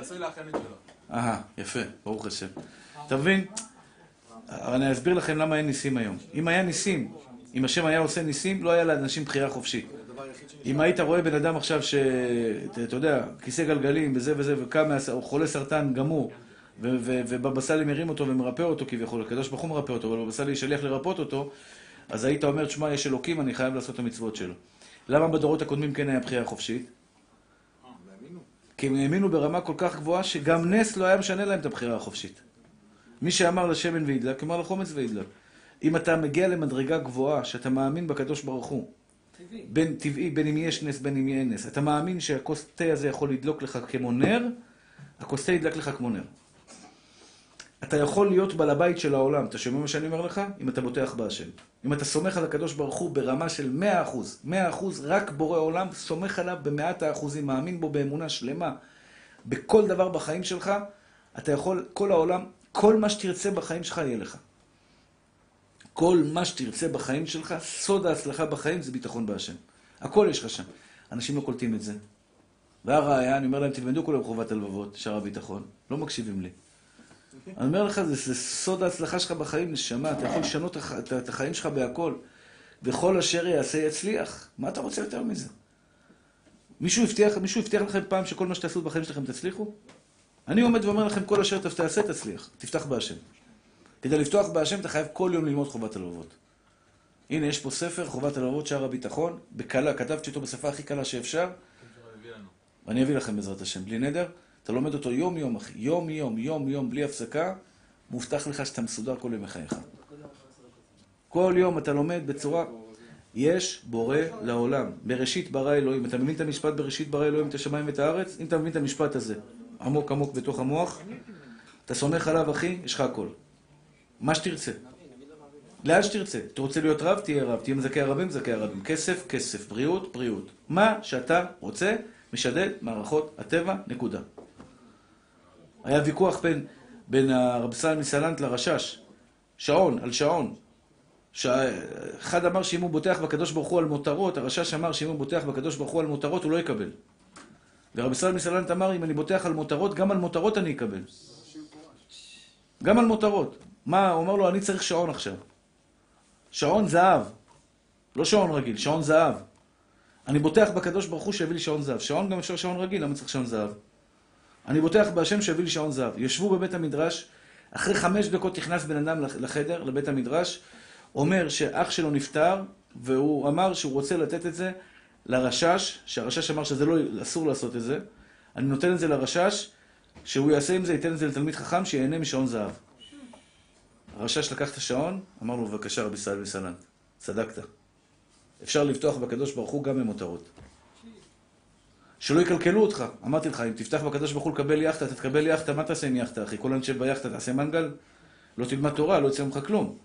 נשוי לאחיינית שלו. אהה, יפה, ברוך השם. אתה מבין? אני אסביר לכם למה אין ניסים היום. אם היה ניסים, אם השם היה עושה ניסים, לא היה לאנשים בחירה חופשית. אם היית רואה בן אדם עכשיו ש... אתה- יודע, כיסא גלגלים וזה וזה, וקם, מה- הוא חולה סרטן גמור, ובבא סאלי מרים אותו ומרפא אותו כביכול, הקדוש ברוך הוא מרפא אותו, אבל בבא סאלי שליח לרפאות אותו, אז היית אומר, תשמע, יש אלוקים, אני חייב לעשות את המצוות שלו. למה בדורות הקודמים כן היה בחירה חופשית? כי הם האמינו ברמה כל כך גבוהה שגם נס לא היה משנה להם את הבחירה החופשית. מי שאמר לשמן וידלק, אמר לחומץ וידלק. אם אתה מגיע למדרגה גבוהה, שאתה מאמין בקדוש ברוך הוא, בין טבעי, בין אם יש נס, בין אם יהיה נס, אתה מאמין שהכוס תה הזה יכול לדלוק לך כמו נר, הכוס תה ידלק לך כמו נר. אתה יכול להיות בעל הבית של העולם, אתה שומע מה שאני אומר לך? אם אתה בוטח בהשם. אם אתה סומך על הקדוש ברוך הוא ברמה של 100%, 100% רק בורא עולם, סומך עליו במאת האחוזים, מאמין בו באמונה שלמה. בכל דבר בחיים שלך, אתה יכול, כל העולם, כל מה שתרצה בחיים שלך יהיה לך. כל מה שתרצה בחיים שלך, סוד ההצלחה בחיים זה ביטחון בהשם. הכל יש לך שם. אנשים לא קולטים את זה. והראיה, אני אומר להם, תלמדו כולם חובת הלבבות, שער הביטחון. לא מקשיבים לי. אני אומר לך, זה, זה סוד ההצלחה שלך בחיים, נשמה. אתה יכול לשנות את, את, החיים שלך בהכל. וכל אשר יעשה יצליח. מה אתה רוצה יותר מזה? מישהו הבטיח, מישהו הבטיח לכם פעם שכל מה שתעשו בחיים שלכם תצליחו? אני עומד ואומר לכם, כל אשר תעשה תצליח. תפתח בהשם. כדי לפתוח בהשם אתה חייב כל יום ללמוד חובת הלבבות. הנה, יש פה ספר, חובת הלבבות, שער הביטחון, בקלה, כתבתי אותו בשפה הכי קלה שאפשר, ואני אביא לכם בעזרת השם, בלי נדר. אתה לומד אותו יום-יום, אחי. יום-יום, יום-יום, בלי הפסקה, מובטח לך שאתה מסודר כל ימי חייך. כל יום אתה לומד בצורה... יש בורא לעולם. בראשית ברא אלוהים. אתה מבין את המשפט בראשית ברא אלוהים את השמיים ואת הארץ? אם אתה מבין את המשפט הזה, עמוק עמוק בתוך המוח, אתה סומך עליו, אחי, יש לך הכל. מה שתרצה. לאן שתרצה. אתה רוצה להיות רב, תהיה רב. תהיה מזכה הרבים, מזכה הרבים. כסף, כסף. בריאות, בריאות. מה שאתה רוצה, משדד מערכות הטבע, נקודה. היה ויכוח בין, בין הרב סלם מסלנט לרשש. שעון, על שעון. שאחד אמר שאם הוא בוטח בקדוש ברוך הוא על מותרות, הרשש אמר שאם הוא בוטח בקדוש ברוך הוא על מותרות, הוא לא יקבל. ורבי סלם מסלנט אמר, אם אני בוטח על מותרות, גם על מותרות אני אקבל. גם על מותרות. מה, הוא אומר לו, אני צריך שעון עכשיו. שעון זהב. לא שעון רגיל, שעון זהב. אני בוטח בקדוש ברוך הוא שיביא לי שעון זהב. שעון גם אפשר שעון רגיל, למה צריך שעון זהב? אני בוטח בהשם שיביא לי שעון זהב. ישבו בבית המדרש, אחרי חמש דקות נכנס בן אדם לחדר, לבית המדרש, אומר שאח שלו נפטר, והוא אמר שהוא רוצה לתת את זה לרשש, שהרשש אמר שזה לא, אסור לעשות את זה. אני נותן את זה לרשש, שהוא יעשה עם זה, ייתן את זה לתלמיד חכם, שיהנה משעון זהב. הרשש לקח את השעון, אמר לו, בבקשה, רבי סלם מסלנט, צדקת. אפשר לפתוח בקדוש ברוך הוא גם במותרות. שלא יקלקלו אותך. אמרתי לך, אם תפתח בקדוש ברוך הוא לקבל יאכטה, אתה תקבל יאכטה, מה תעשה עם יאכטה, אחי? כל הנשב ביאכטה, תעשה מנגל? לא תלמד תורה, לא יצא ממך כלום.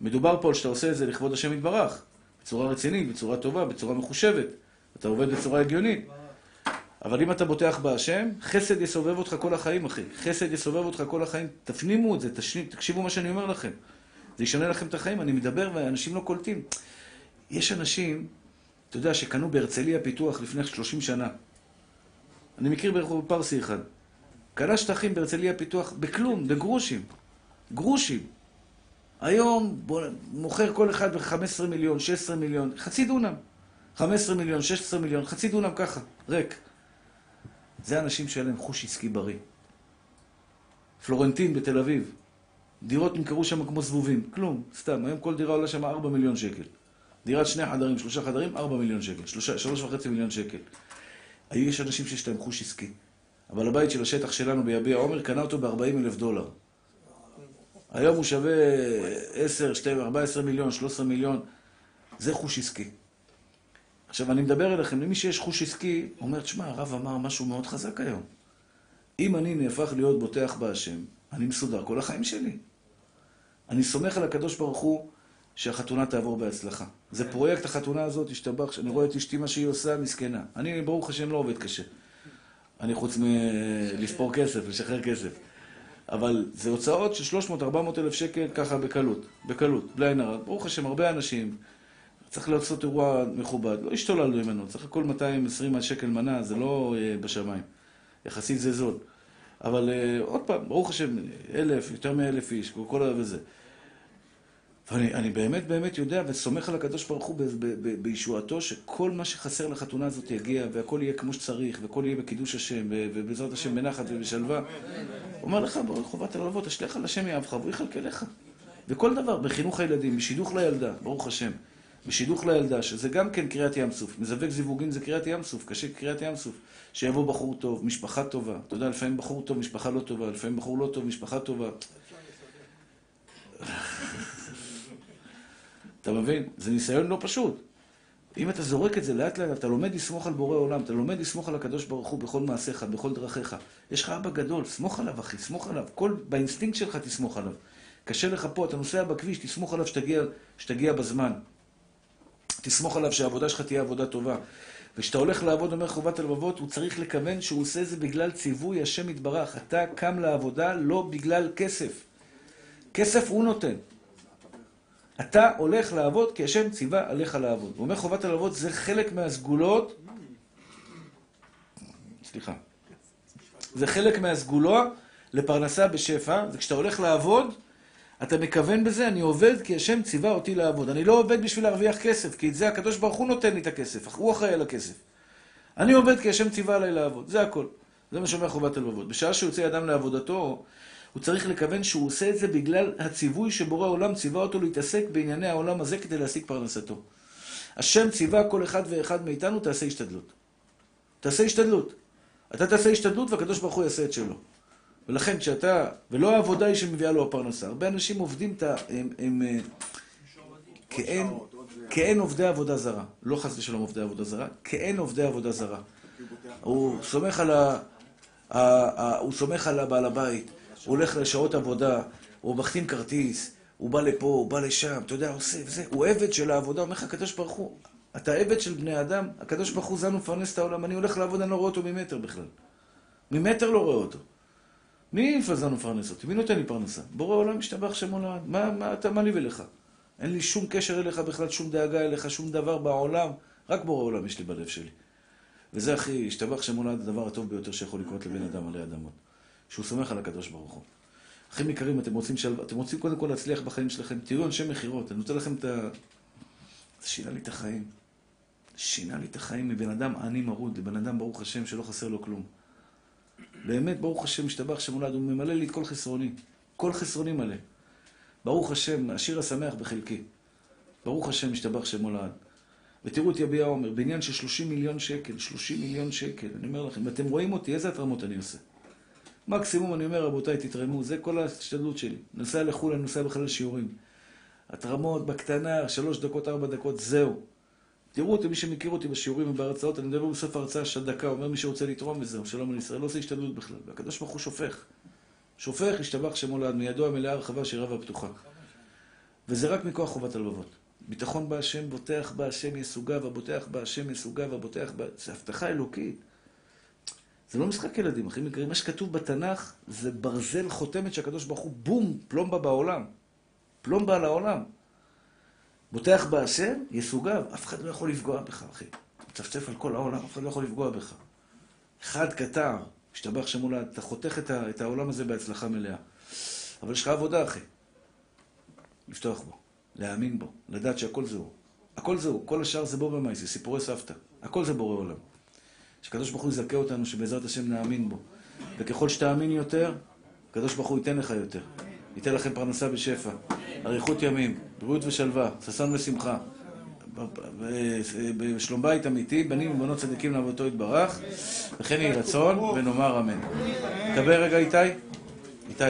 מדובר פה על שאתה עושה את זה לכבוד השם יתברך, בצורה רצינית, בצורה טובה, בצורה מחושבת. אתה עובד בצורה הגיונית. אבל אם אתה בוטח בהשם, חסד יסובב אותך כל החיים, אחי. חסד יסובב אותך כל החיים. תפנימו את זה, תשני, תקשיבו מה שאני אומר לכם. זה ישנה לכם את החיים. אני מדבר ואנשים לא קולטים. יש אנשים, אתה יודע, שקנו בהרצליה פיתוח לפני 30 שנה. אני מכיר ברחוב פרסי אחד. קנה שטחים בהרצליה פיתוח בכלום, בגרושים. גרושים. היום מוכר כל אחד ב-15 מיליון, 16 מיליון, חצי דונם. 15 מיליון, 16 מיליון, חצי דונם ככה, ריק. זה אנשים שאין להם חוש עסקי בריא. פלורנטין בתל אביב, דירות נמכרו שם כמו זבובים, כלום, סתם. היום כל דירה עולה שם 4 מיליון שקל. דירת שני חדרים, שלושה חדרים, 4 מיליון שקל. שלושה, שלוש וחצי מיליון שקל. היו יש אנשים שיש להם חוש עסקי. אבל הבית של השטח שלנו ביביע עומר קנה אותו ב-40 אלף דולר. היום הוא שווה 10, 12, 14 מיליון, 13 מיליון. זה חוש עסקי. עכשיו, אני מדבר אליכם, למי שיש חוש עסקי, אומר, תשמע, הרב אמר משהו מאוד חזק היום. אם אני נהפך להיות בוטח בהשם, אני מסודר כל החיים שלי. אני סומך על הקדוש ברוך הוא שהחתונה תעבור בהצלחה. זה פרויקט החתונה הזאת, השתבח, שאני רואה את אשתי מה שהיא עושה, מסכנה. אני, ברוך השם, לא עובד קשה. אני חוץ מלספור כסף, לשחרר כסף. אבל זה הוצאות של 300-400 אלף שקל ככה בקלות, בקלות, בלי עין הרע. ברוך השם, הרבה אנשים, צריך לעשות אירוע מכובד. לא השתוללנו ממנו, צריך הכל 220 שקל מנה, זה לא אה, בשמיים. יחסית זה זול. אבל אה, עוד פעם, ברוך השם, אלף, יותר מאלף איש, כל ה... וזה. ואני אני באמת באמת יודע וסומך על הקדוש ברוך הוא בישועתו שכל מה שחסר לחתונה הזאת יגיע והכל יהיה כמו שצריך והכל יהיה בקידוש השם ובעזרת השם בנחת ובשלווה. אומר לך, חובת הלבבות, אשליך על השם יאהבך והוא יכלכל לך. וכל דבר, בחינוך הילדים, בשידוך לילדה, ברוך השם. בשידוך לילדה, שזה גם כן קריאת ים סוף. מזווק זיווגים זה קריאת ים סוף, קשה קריאת ים סוף. שיבוא בחור טוב, משפחה טובה. אתה יודע, לפעמים בחור טוב, משפחה לא טובה, לפעמים בחור לא טוב, משפחה טובה. אתה מבין? זה ניסיון לא פשוט. אם אתה זורק את זה לאט לאט, אתה לומד לסמוך על בורא עולם, אתה לומד לסמוך על הקדוש ברוך הוא בכל מעשיך, בכל דרכיך. יש לך אבא גדול, סמוך עליו אחי, סמוך עליו. כל, באינסטינקט שלך תסמוך עליו. קשה לך פה, אתה נוסע בכביש, תסמוך עליו שתגיע, שתגיע בזמן. תסמוך עליו שהעבודה שלך תהיה עבודה טובה. וכשאתה הולך לעבוד, אומר חובת הלבבות, הוא צריך לכוון שהוא עושה זה בגלל ציווי השם יתברך. אתה קם לעבודה לא בגלל כסף. כסף הוא נותן. אתה הולך לעבוד כי השם ציווה עליך לעבוד. הוא אומר חובת הלבבות זה חלק מהסגולות, סליחה, זה חלק מהסגולה לפרנסה בשפע, וכשאתה הולך לעבוד, אתה מכוון בזה, אני עובד כי השם ציווה אותי לעבוד. אני לא עובד בשביל להרוויח כסף, כי את זה הקדוש ברוך הוא נותן לי את הכסף, הוא אחראי על הכסף. אני עובד כי השם ציווה עליי לעבוד, זה הכל. זה מה שאומר חובת הלבבות. בשעה שיוצא אדם לעבודתו, הוא צריך לכוון שהוא עושה את זה בגלל הציווי שבורא העולם ציווה אותו להתעסק בענייני העולם הזה כדי להשיג פרנסתו. השם ציווה כל אחד ואחד מאיתנו, תעשה השתדלות. תעשה השתדלות. אתה תעשה השתדלות והקדוש ברוך הוא יעשה את שלו. ולכן כשאתה, ולא העבודה היא שמביאה לו הפרנסה. הרבה אנשים עובדים את ה... הם, הם, אה, כאין, כאין עובדי עבודה זרה. לא חס ושלום עובדי עבודה זרה, כאין עובדי עבודה זרה. הוא סומך על ה- הוא סומך על הבעל הבית, הוא הולך לשעות עבודה, הוא מחתים כרטיס, הוא בא לפה, הוא בא לשם, אתה יודע, עושה וזה, הוא עבד של העבודה, אומר לך הקדוש ברוך הוא, אתה עבד של בני אדם, הקדוש ברוך הוא זן ומפרנס את העולם, אני הולך לעבוד, אני לא רואה אותו ממטר בכלל. ממטר לא רואה אותו. מי זן ומפרנס אותי? מי נותן לי פרנסה? בורא עולם משתבח שם עולם, מה, מה, אתה, מה לי ולך? אין לי שום קשר אליך בכלל, שום דאגה אליך, שום דבר בעולם, רק בורא עולם יש לי בלב שלי. וזה הכי, השתבח עולם, הדבר הטוב ביותר שיכול לקרות לבן אדם עלי אדמות. שהוא סומך על הקדוש ברוך הוא. אחים יקרים, אתם רוצים, של... אתם רוצים קודם כל להצליח בחיים שלכם, תראו אנשי מכירות, אני נותן לכם את ה... זה שינה לי את החיים. שינה לי את החיים מבן אדם עני מרוד לבן אדם, ברוך השם, שלא חסר לו כלום. באמת, ברוך השם, משתבח שם הולד, הוא ממלא לי את כל חסרוני. כל חסרוני מלא. ברוך השם, השיר השמח בחלקי. ברוך השם, משתבח שם הולד. ותראו את יביע עומר, בעניין של 30 מיליון שקל, 30 מיליון שקל, אני אומר לכם, ואתם רואים אותי, איזה התרמות אני עושה? מקסימום אני אומר, רבותיי, תתרמו, זה כל ההשתדלות שלי. נוסע לחו"ל, אני נוסע בכלל לשיעורים. התרמות בקטנה, שלוש דקות, ארבע דקות, זהו. תראו אותי, מי שמכיר אותי בשיעורים ובהרצאות, אני מדבר בסוף ההרצאה שדקה, אומר מי שרוצה לתרום וזהו, שלום על ישראל, לא עושה השתדלות בכלל. והקדוש ברוך הוא שופך. שופך, השתבח שמו לעד, מידו המלאה הרחבה שירה והפתוחה. וזה רק מכוח חובת הלבבות. ביטחון בהשם, בוטח בהשם יסוגיו, הבוטח בהשם יסוגיו, הבוטח ב... זה הבטחה אלוקית. זה לא משחק ילדים, אחים יקרים. מה שכתוב בתנ"ך זה ברזל חותמת שהקדוש ברוך הוא בום, פלומבה בעולם. פלומבה על העולם. בוטח בהשם, יסוגיו. אף אחד לא יכול לפגוע בך, אחי. מצפצף על כל העולם, אף אחד לא יכול לפגוע בך. אחד קטר, משתבח שמולד, אתה חותך את, העולם הזה בהצלחה מלאה. אבל יש לך עבודה, אחי. לפתוח בו, להאמין בו, לדעת שהכל זה הוא. הכל זה הוא, כל השאר זה בור במאי, זה סיפורי סבתא. הכל זה בורא עולם. שקדוש ברוך הוא יזכה אותנו, שבעזרת השם נאמין בו. וככל שתאמין יותר, הקדוש ברוך הוא ייתן לך יותר. ייתן לכם פרנסה בשפע, אריכות ימים, בריאות ושלווה, ששון ושמחה. בשלום בית אמיתי, בנים ובנות צדיקים לעבודתו יתברך, וכן יהי רצון, ונאמר אמן. דבר רגע איתי. איתי.